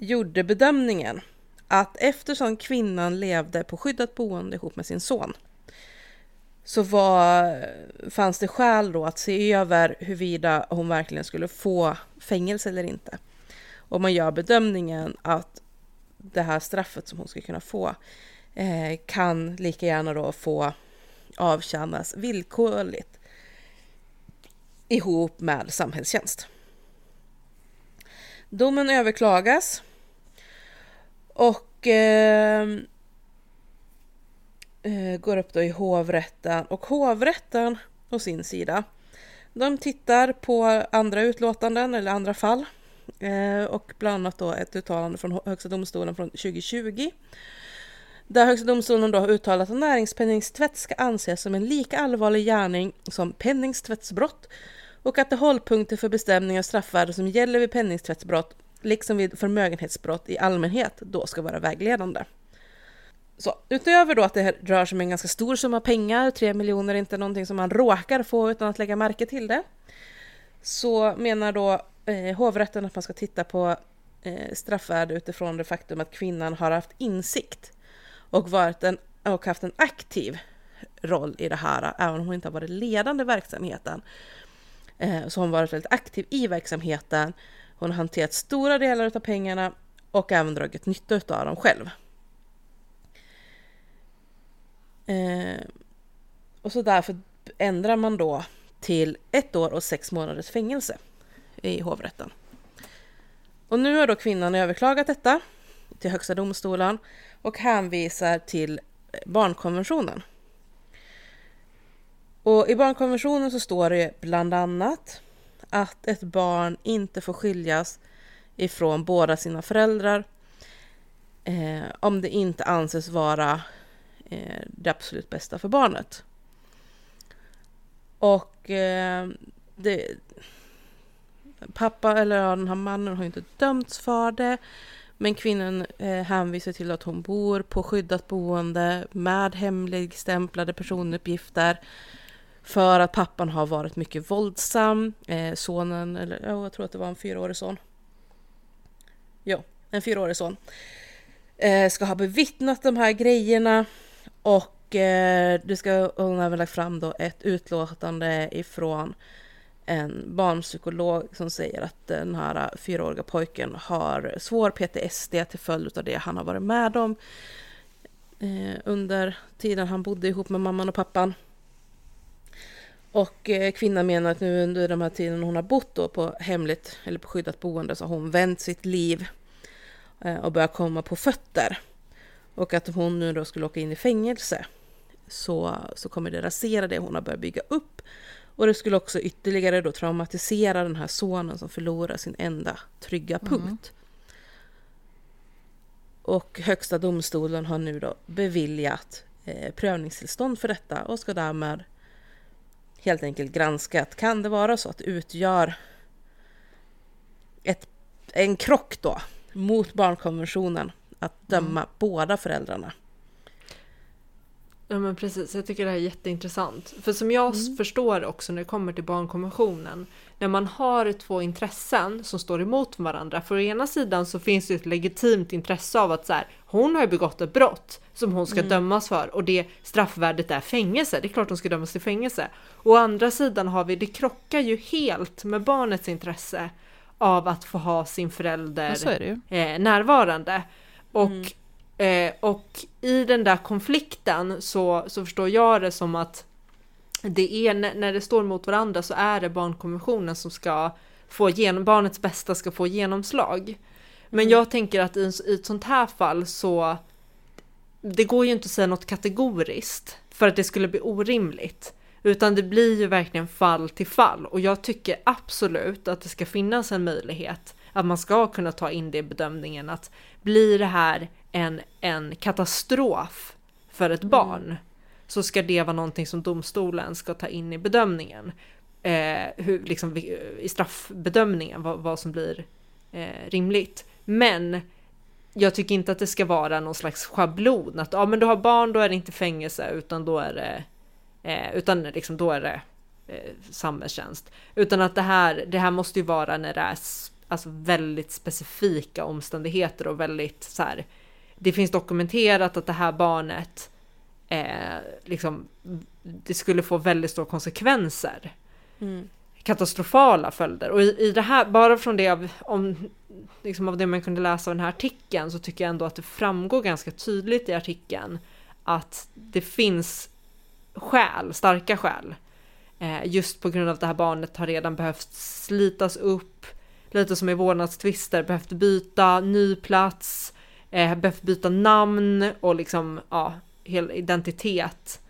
Speaker 2: gjorde bedömningen att eftersom kvinnan levde på skyddat boende ihop med sin son så var, fanns det skäl då att se över huruvida hon verkligen skulle få fängelse eller inte. Och man gör bedömningen att det här straffet som hon ska kunna få eh, kan lika gärna då få avtjänas villkorligt ihop med samhällstjänst. Domen överklagas och ehm, eh, går upp då i hovrätten. Och hovrätten å sin sida de tittar på andra utlåtanden eller andra fall. Eh, och bland annat då ett uttalande från Högsta domstolen från 2020 där Högsta domstolen då har uttalat att näringspenningstvätt ska anses som en lika allvarlig gärning som penningtvättsbrott och att de hållpunkter för bestämning av straffvärde som gäller vid penningtvättsbrott liksom vid förmögenhetsbrott i allmänhet då ska vara vägledande. Så utöver då att det rör sig om en ganska stor summa pengar, 3 miljoner är inte någonting som man råkar få utan att lägga märke till det, så menar då eh, hovrätten att man ska titta på eh, straffvärde utifrån det faktum att kvinnan har haft insikt och, varit en, och haft en aktiv roll i det här, även om hon inte har varit ledande i verksamheten. Eh, så har hon varit väldigt aktiv i verksamheten. Hon har hanterat stora delar av pengarna och även dragit nytta av dem själv. Eh, och så därför ändrar man då till ett år och sex månaders fängelse i hovrätten. Och nu har då kvinnan överklagat detta till Högsta domstolen och hänvisar till barnkonventionen. Och i barnkonventionen så står det bland annat att ett barn inte får skiljas ifrån båda sina föräldrar eh, om det inte anses vara eh, det absolut bästa för barnet. Och eh, det, pappa eller ja, den här mannen har inte dömts för det. Men kvinnan eh, hänvisar till att hon bor på skyddat boende med hemligstämplade personuppgifter för att pappan har varit mycket våldsam. Eh, sonen, eller ja, jag tror att det var en fyraårig son. Jo, en fyraårig son. Eh, ska ha bevittnat de här grejerna och eh, det ska, hon även lagt fram då ett utlåtande ifrån en barnpsykolog som säger att den här fyraåriga pojken har svår PTSD till följd av det han har varit med om eh, under tiden han bodde ihop med mamman och pappan. Och eh, kvinnan menar att nu under de här tiden hon har bott då på hemligt eller på skyddat boende så har hon vänt sitt liv eh, och börjat komma på fötter. Och att hon nu då skulle åka in i fängelse så, så kommer det rasera det hon har börjat bygga upp. Och det skulle också ytterligare då traumatisera den här sonen som förlorar sin enda trygga mm. punkt. Mm. Och Högsta domstolen har nu då beviljat eh, prövningstillstånd för detta och ska därmed helt enkelt granska att kan det vara så att det utgör ett, en krock då mot barnkonventionen att döma mm. båda föräldrarna.
Speaker 1: Ja men precis, jag tycker det här är jätteintressant. För som jag mm. förstår också när det kommer till barnkonventionen, när man har två intressen som står emot varandra. För å ena sidan så finns det ett legitimt intresse av att så här, hon har ju begått ett brott som hon ska mm. dömas för och det straffvärdet är fängelse. Det är klart hon ska dömas till fängelse. Å andra sidan har vi, det krockar ju helt med barnets intresse av att få ha sin förälder
Speaker 3: ja,
Speaker 1: eh, närvarande. Och, mm. Eh, och i den där konflikten så, så förstår jag det som att det är när det står mot varandra så är det barnkonventionen som ska få genom, barnets bästa ska få genomslag. Men mm. jag tänker att i, i ett sånt här fall så det går ju inte att säga något kategoriskt för att det skulle bli orimligt. Utan det blir ju verkligen fall till fall och jag tycker absolut att det ska finnas en möjlighet att man ska kunna ta in det i bedömningen att blir det här en, en katastrof för ett barn mm. så ska det vara någonting som domstolen ska ta in i bedömningen. Eh, hur, liksom, I straffbedömningen vad, vad som blir eh, rimligt. Men jag tycker inte att det ska vara någon slags schablon att ja, men du har barn, då är det inte fängelse, utan då är det, eh, utan liksom då är det eh, samhällstjänst. Utan att det här, det här måste ju vara när det är alltså väldigt specifika omständigheter och väldigt så här. Det finns dokumenterat att det här barnet eh, liksom, det skulle få väldigt stora konsekvenser. Katastrofala följder. Och i, i det här, bara från det av, om, liksom av det man kunde läsa av den här artikeln så tycker jag ändå att det framgår ganska tydligt i artikeln att det finns skäl, starka skäl. Eh, just på grund av att det här barnet har redan behövt slitas upp, lite som i vårdnadstvister, behövt byta ny plats, eh, behövt byta namn och liksom, ja, hel identitet.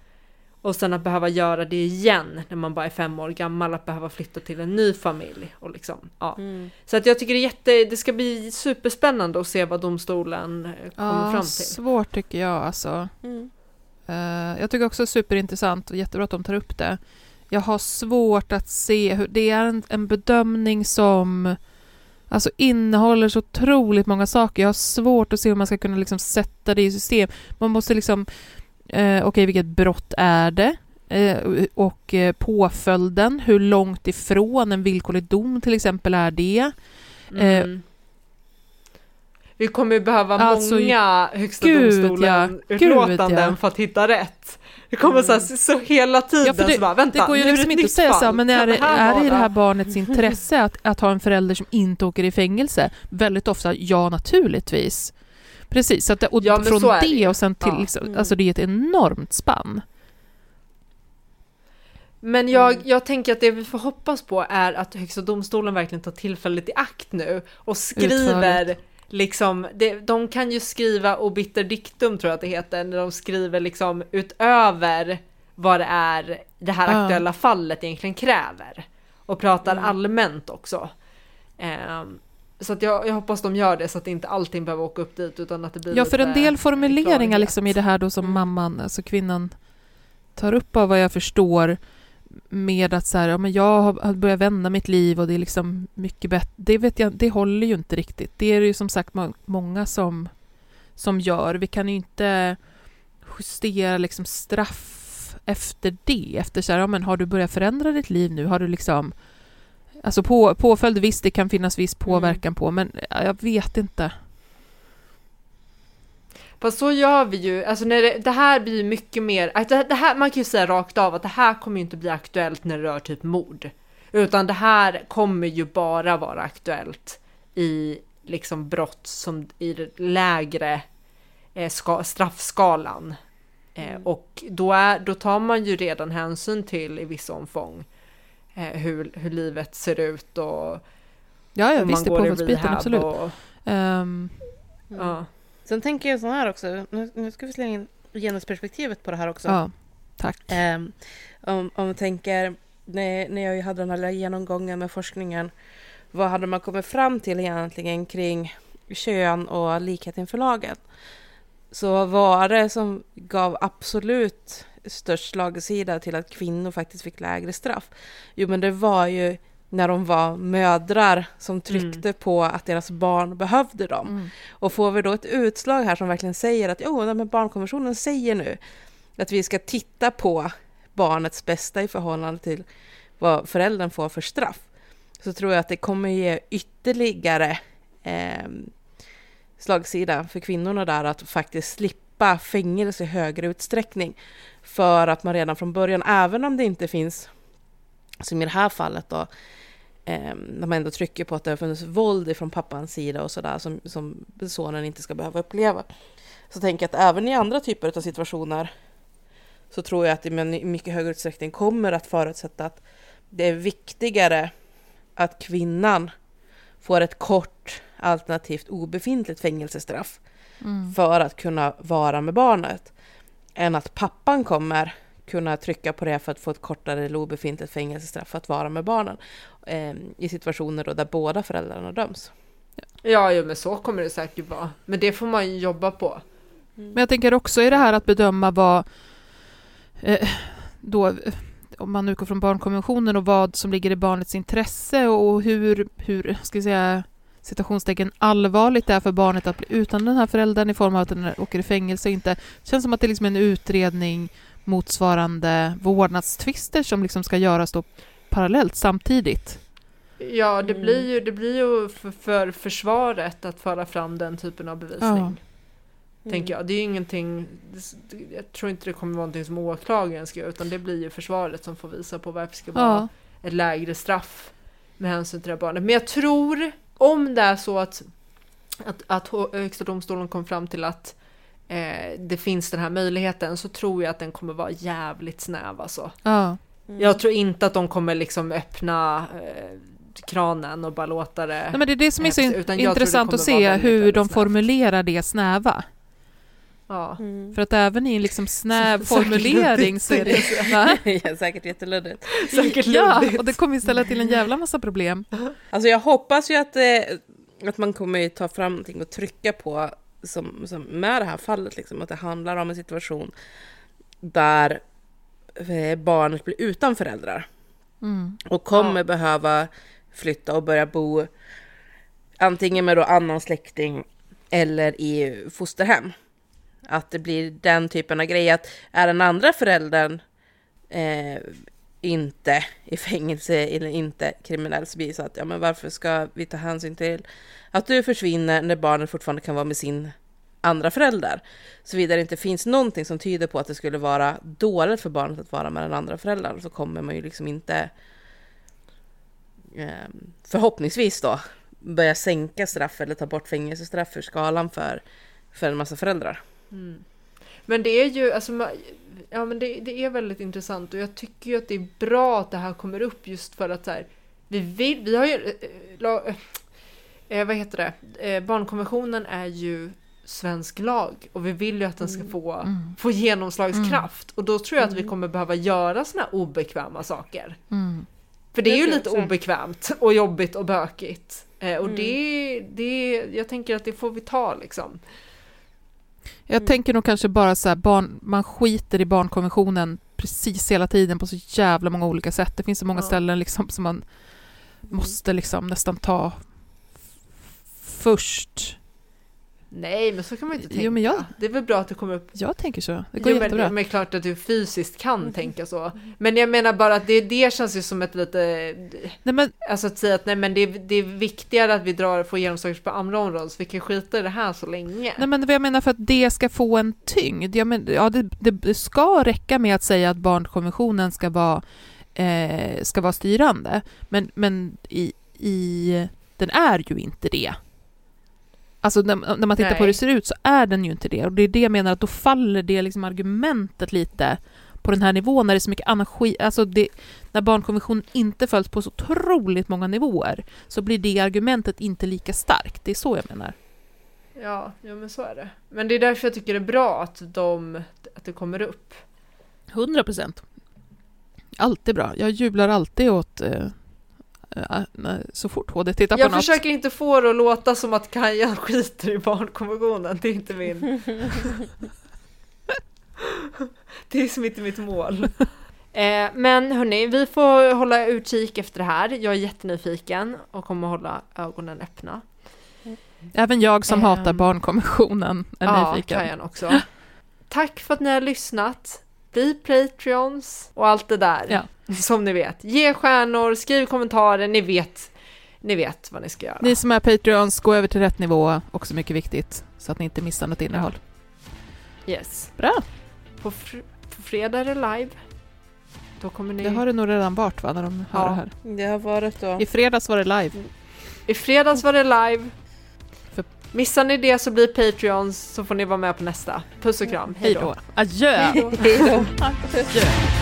Speaker 1: Och sen att behöva göra det igen när man bara är fem år gammal, att behöva flytta till en ny familj. Och liksom, ja. Så att jag tycker det är jätte, det ska bli superspännande att se vad domstolen eh, kommer
Speaker 3: Ja,
Speaker 1: fram till.
Speaker 3: svårt tycker jag alltså.
Speaker 2: Mm.
Speaker 3: Eh, jag tycker också superintressant och jättebra att de tar upp det. Jag har svårt att se hur det är en, en bedömning som alltså innehåller så otroligt många saker. Jag har svårt att se hur man ska kunna liksom sätta det i system. Man måste liksom, eh, okej vilket brott är det? Eh, och eh, påföljden, hur långt ifrån en villkorlig dom till exempel är det? Eh,
Speaker 1: Mm. Vi kommer behöva
Speaker 3: Alltså,
Speaker 1: många högsta
Speaker 3: gud,
Speaker 1: domstolen
Speaker 3: ja. ja.
Speaker 1: för att hitta rätt. Det kommer så, här, så hela tiden
Speaker 3: Ja, för det,
Speaker 1: så bara, vänta,
Speaker 3: det går ju
Speaker 1: nu
Speaker 3: liksom
Speaker 1: ett
Speaker 3: inte att säga så här, men är, det, är det i det här barnets intresse att, att ha en förälder som inte åker i fängelse? Väldigt ofta, ja naturligtvis. Precis, så att och
Speaker 1: Ja,
Speaker 3: från
Speaker 1: det
Speaker 3: det och sen till,
Speaker 1: Ja.
Speaker 3: liksom,
Speaker 2: Mm.
Speaker 3: alltså det är ett enormt spann.
Speaker 1: Men jag,
Speaker 3: Mm.
Speaker 1: jag tänker att det vi får hoppas på är att Högsta domstolen verkligen tar tillfället i akt nu och skriver
Speaker 3: Utförligt.
Speaker 1: Liksom, det, de kan ju skriva obiter dictum tror jag att det heter, när de skriver liksom utöver vad det är det här aktuella fallet egentligen kräver. Och pratar
Speaker 3: Mm.
Speaker 1: allmänt också. Ehm, så att jag, jag hoppas de gör det så att inte allting behöver åka upp dit utan att det blir
Speaker 3: Ja, för en del formuleringar liksom i det här då som mamman, alltså kvinnan, tar upp av vad jag förstår med att så här, ja, men jag har börjat vända mitt liv och det är liksom mycket bättre. Det vet jag, det håller ju inte riktigt. Det är det ju som sagt må- många som, som gör. Vi kan ju inte justera liksom straff efter det. Efter så här, ja, men har du börjat förändra ditt liv nu? Har du liksom Alltså på, påföljd, visst det kan finnas viss påverkan på, men ja, jag vet inte.
Speaker 1: Fast så gör vi ju, alltså när det, det här blir ju mycket mer, det, det här, man kan ju säga rakt av att det här kommer ju inte bli aktuellt när det rör typ mord. Utan det här kommer ju bara vara aktuellt i liksom brott som i lägre eh, ska, straffskalan. Eh, och då, är, då tar man ju redan hänsyn till i viss omfång eh, hur, hur livet ser ut och
Speaker 3: Ja, ja visst, det är absolut.
Speaker 1: Och,
Speaker 3: Ehm,
Speaker 1: ja.
Speaker 2: Sen tänker jag så här också, nu, nu ska vi slänga in genusperspektivet på det här också.
Speaker 3: ja, tack.
Speaker 2: Ehm, om, om man tänker, när, när jag hade den här genomgången med forskningen, vad hade man kommit fram till egentligen kring kön och likhet inför lagen? Så var det som gav absolut störst slagsida till att kvinnor faktiskt fick lägre straff? Jo, men det var ju när de var mödrar som tryckte på att deras barn behövde dem.
Speaker 3: Mm.
Speaker 2: Och får vi då ett utslag här som verkligen säger att jo, men barnkonventionen säger nu att vi ska titta på barnets bästa i förhållande till vad föräldern får för straff, så tror jag att det kommer ge ytterligare eh, slagsida för kvinnorna där att faktiskt slippa fängelse i högre utsträckning. För att man redan från början, även om det inte finns, som i det här fallet då, eh, när man ändå trycker på att det har funnits våld från pappans sida och sådär som, som sonen inte ska behöva uppleva. Så tänker jag att även i andra typer av situationer så tror jag att det i mycket högre utsträckning kommer att förutsätta att det är viktigare att kvinnan får ett kort alternativt obefintligt fängelsestraff
Speaker 3: Mm.
Speaker 2: för att kunna vara med barnet än att pappan kommer kunna trycka på det för att få ett kortare eller obefintligt fängelsestraff för att vara med barnen eh, i situationer då där båda föräldrarna döms.
Speaker 1: Ja, jo, men så kommer det säkert vara. Men det får man ju jobba på.
Speaker 3: Men jag tänker också i det här att bedöma vad eh, då, om man utgår från barnkonventionen och vad som ligger i barnets intresse och hur, hur ska jag säga, citationstecken allvarligt det är för barnet att bli utan den här föräldern i form av att den åker i fängelse och inte. Det känns som att det är liksom en utredning motsvarande vårdnadstvister som liksom ska göras då parallellt samtidigt.
Speaker 1: Ja, det
Speaker 2: Mm.
Speaker 1: blir ju, det blir ju för, för försvaret att föra fram den typen av bevisning. Tänker jag. Det är ju ingenting, det- jag tror inte det kommer vara någonting som åklagaren ska göra, utan det blir ju försvaret som får visa på varför det ska vara
Speaker 3: Ja.
Speaker 1: ett lägre straff med hänsyn till det här barnet. Men jag tror, om det är så att, att, att Högsta domstolen kom fram till att eh, det finns den här möjligheten, så tror jag att den kommer vara jävligt snäv alltså.
Speaker 3: Ja.
Speaker 1: Jag tror inte att de kommer liksom öppna eh, kranen och bara låta det...
Speaker 3: Nej, men det är det som är så
Speaker 1: det
Speaker 3: intressant att se hur de
Speaker 1: snävt.
Speaker 3: formulerar det snäva.
Speaker 1: Ja.
Speaker 2: Mm.
Speaker 3: För att även i en liksom snäv formulering så är det...
Speaker 2: Ja, säkert jätteluddigt.
Speaker 1: Säkert
Speaker 3: Ja, och det kommer ju ställa till en jävla massa problem.
Speaker 2: Alltså jag hoppas ju att, eh, att man kommer ta fram någonting och trycka på som, som med det här fallet, liksom, att det handlar om en situation där barnet blir utan föräldrar
Speaker 3: Mm.
Speaker 2: och kommer
Speaker 1: Ja.
Speaker 2: behöva flytta och börja bo antingen med då annan släkting eller i fosterhem. Att det blir den typen av grej att är den andra föräldern eh, inte i fängelse eller inte kriminell så blir det så att ja men varför ska vi ta hänsyn till att du försvinner när barnet fortfarande kan vara med sin andra föräldrar. Såvida det inte finns någonting som tyder på att det skulle vara dåligt för barnet att vara med den andra föräldern så kommer man ju liksom inte ehm, förhoppningsvis då börja sänka straff eller ta bort fängelsestraff ur skalan för, för en massa föräldrar. Mm.
Speaker 1: Men det är ju, alltså, ja men det, det är väldigt intressant och jag tycker ju att det är bra att det här kommer upp just för att så här, vi vill, vi har ju, äh, la, eh, vad heter det, äh, barnkonventionen är ju svensk lag och vi vill ju att den ska få, få genomslagskraft och då tror jag att vi kommer behöva göra såna här obekväma saker.
Speaker 3: Mm.
Speaker 1: För det är
Speaker 2: Det
Speaker 1: ju lite obekvämt och jobbigt och bökigt. Eh, och det, det, jag tänker att det får vi ta liksom.
Speaker 3: Jag tänker nog kanske bara så här, barn, man skiter i barnkonventionen precis hela tiden på så jävla många olika sätt. Det finns så många
Speaker 1: Ja.
Speaker 3: ställen liksom som man måste liksom nästan ta först.
Speaker 1: Nej, men så kan man ju inte tänka.
Speaker 3: Jo, men jag-
Speaker 1: Det är väl bra att det kommer upp
Speaker 3: Jag tänker så. Det går
Speaker 1: jo,
Speaker 3: jättebra.
Speaker 1: men, men klart att du fysiskt kan tänka så. Men jag menar bara att det, det känns ju som ett lite,
Speaker 3: Nej, men,
Speaker 1: alltså att säga att nej men det, är- det är viktigare att vi drar, får genomslag på andra områden så vi kan skita i det här så länge.
Speaker 3: nej, men vad jag menar för att det ska få en tyngd. Jag men, ja, det, det, det ska räcka med att säga att barnkonventionen ska vara, eh, ska vara styrande. Men, men i, i, den är ju inte det. Alltså när, när man tittar på
Speaker 1: Nej.
Speaker 3: hur det ser ut så är den ju inte det. Och det är det jag menar att då faller det liksom argumentet lite på den här nivån när det är så mycket annan skit. Alltså det, när barnkonventionen inte följs på så otroligt många nivåer så blir det argumentet inte lika starkt. Det är så jag menar.
Speaker 1: Ja, ja men så är det. Men det är därför jag tycker det är bra att, de, att det kommer upp.
Speaker 3: 100 procent. Alltid bra. Jag jublar alltid åt eh, så fort HD tittar på
Speaker 1: Jag
Speaker 3: något.
Speaker 1: försöker inte få det att låta som att Kajan skiter i barnkonventionen, det är inte min... det är som inte mitt mål. Eh, men hörni, vi får hålla utkik efter det här. Jag är jättenyfiken och kommer hålla ögonen öppna.
Speaker 3: Även jag som
Speaker 1: Ehm,
Speaker 3: hatar barnkonventionen är
Speaker 1: ja,
Speaker 3: nyfiken.
Speaker 1: Kajan också. Tack för att ni har lyssnat. Bli Patreons och allt det där.
Speaker 3: Ja.
Speaker 1: Som ni vet. Ge stjärnor, skriv kommentarer, ni vet, ni vet vad ni ska göra.
Speaker 3: Ni som är Patreons, gå över till rätt nivå, också mycket viktigt, så att ni inte missar något innehåll.
Speaker 1: Yes.
Speaker 3: Bra,
Speaker 1: På, fr- på fredag är det live. Då kommer ni...
Speaker 3: det har det nog redan varit va, när de hör
Speaker 1: Ja.
Speaker 3: det här.
Speaker 2: Det har varit då.
Speaker 3: I fredags var det live.
Speaker 1: I fredags var det live.
Speaker 3: För-
Speaker 1: Missar ni det så blir Patreons så får ni vara med på nästa. Puss och kram.
Speaker 3: Hej då. Adjö!
Speaker 2: Hej då.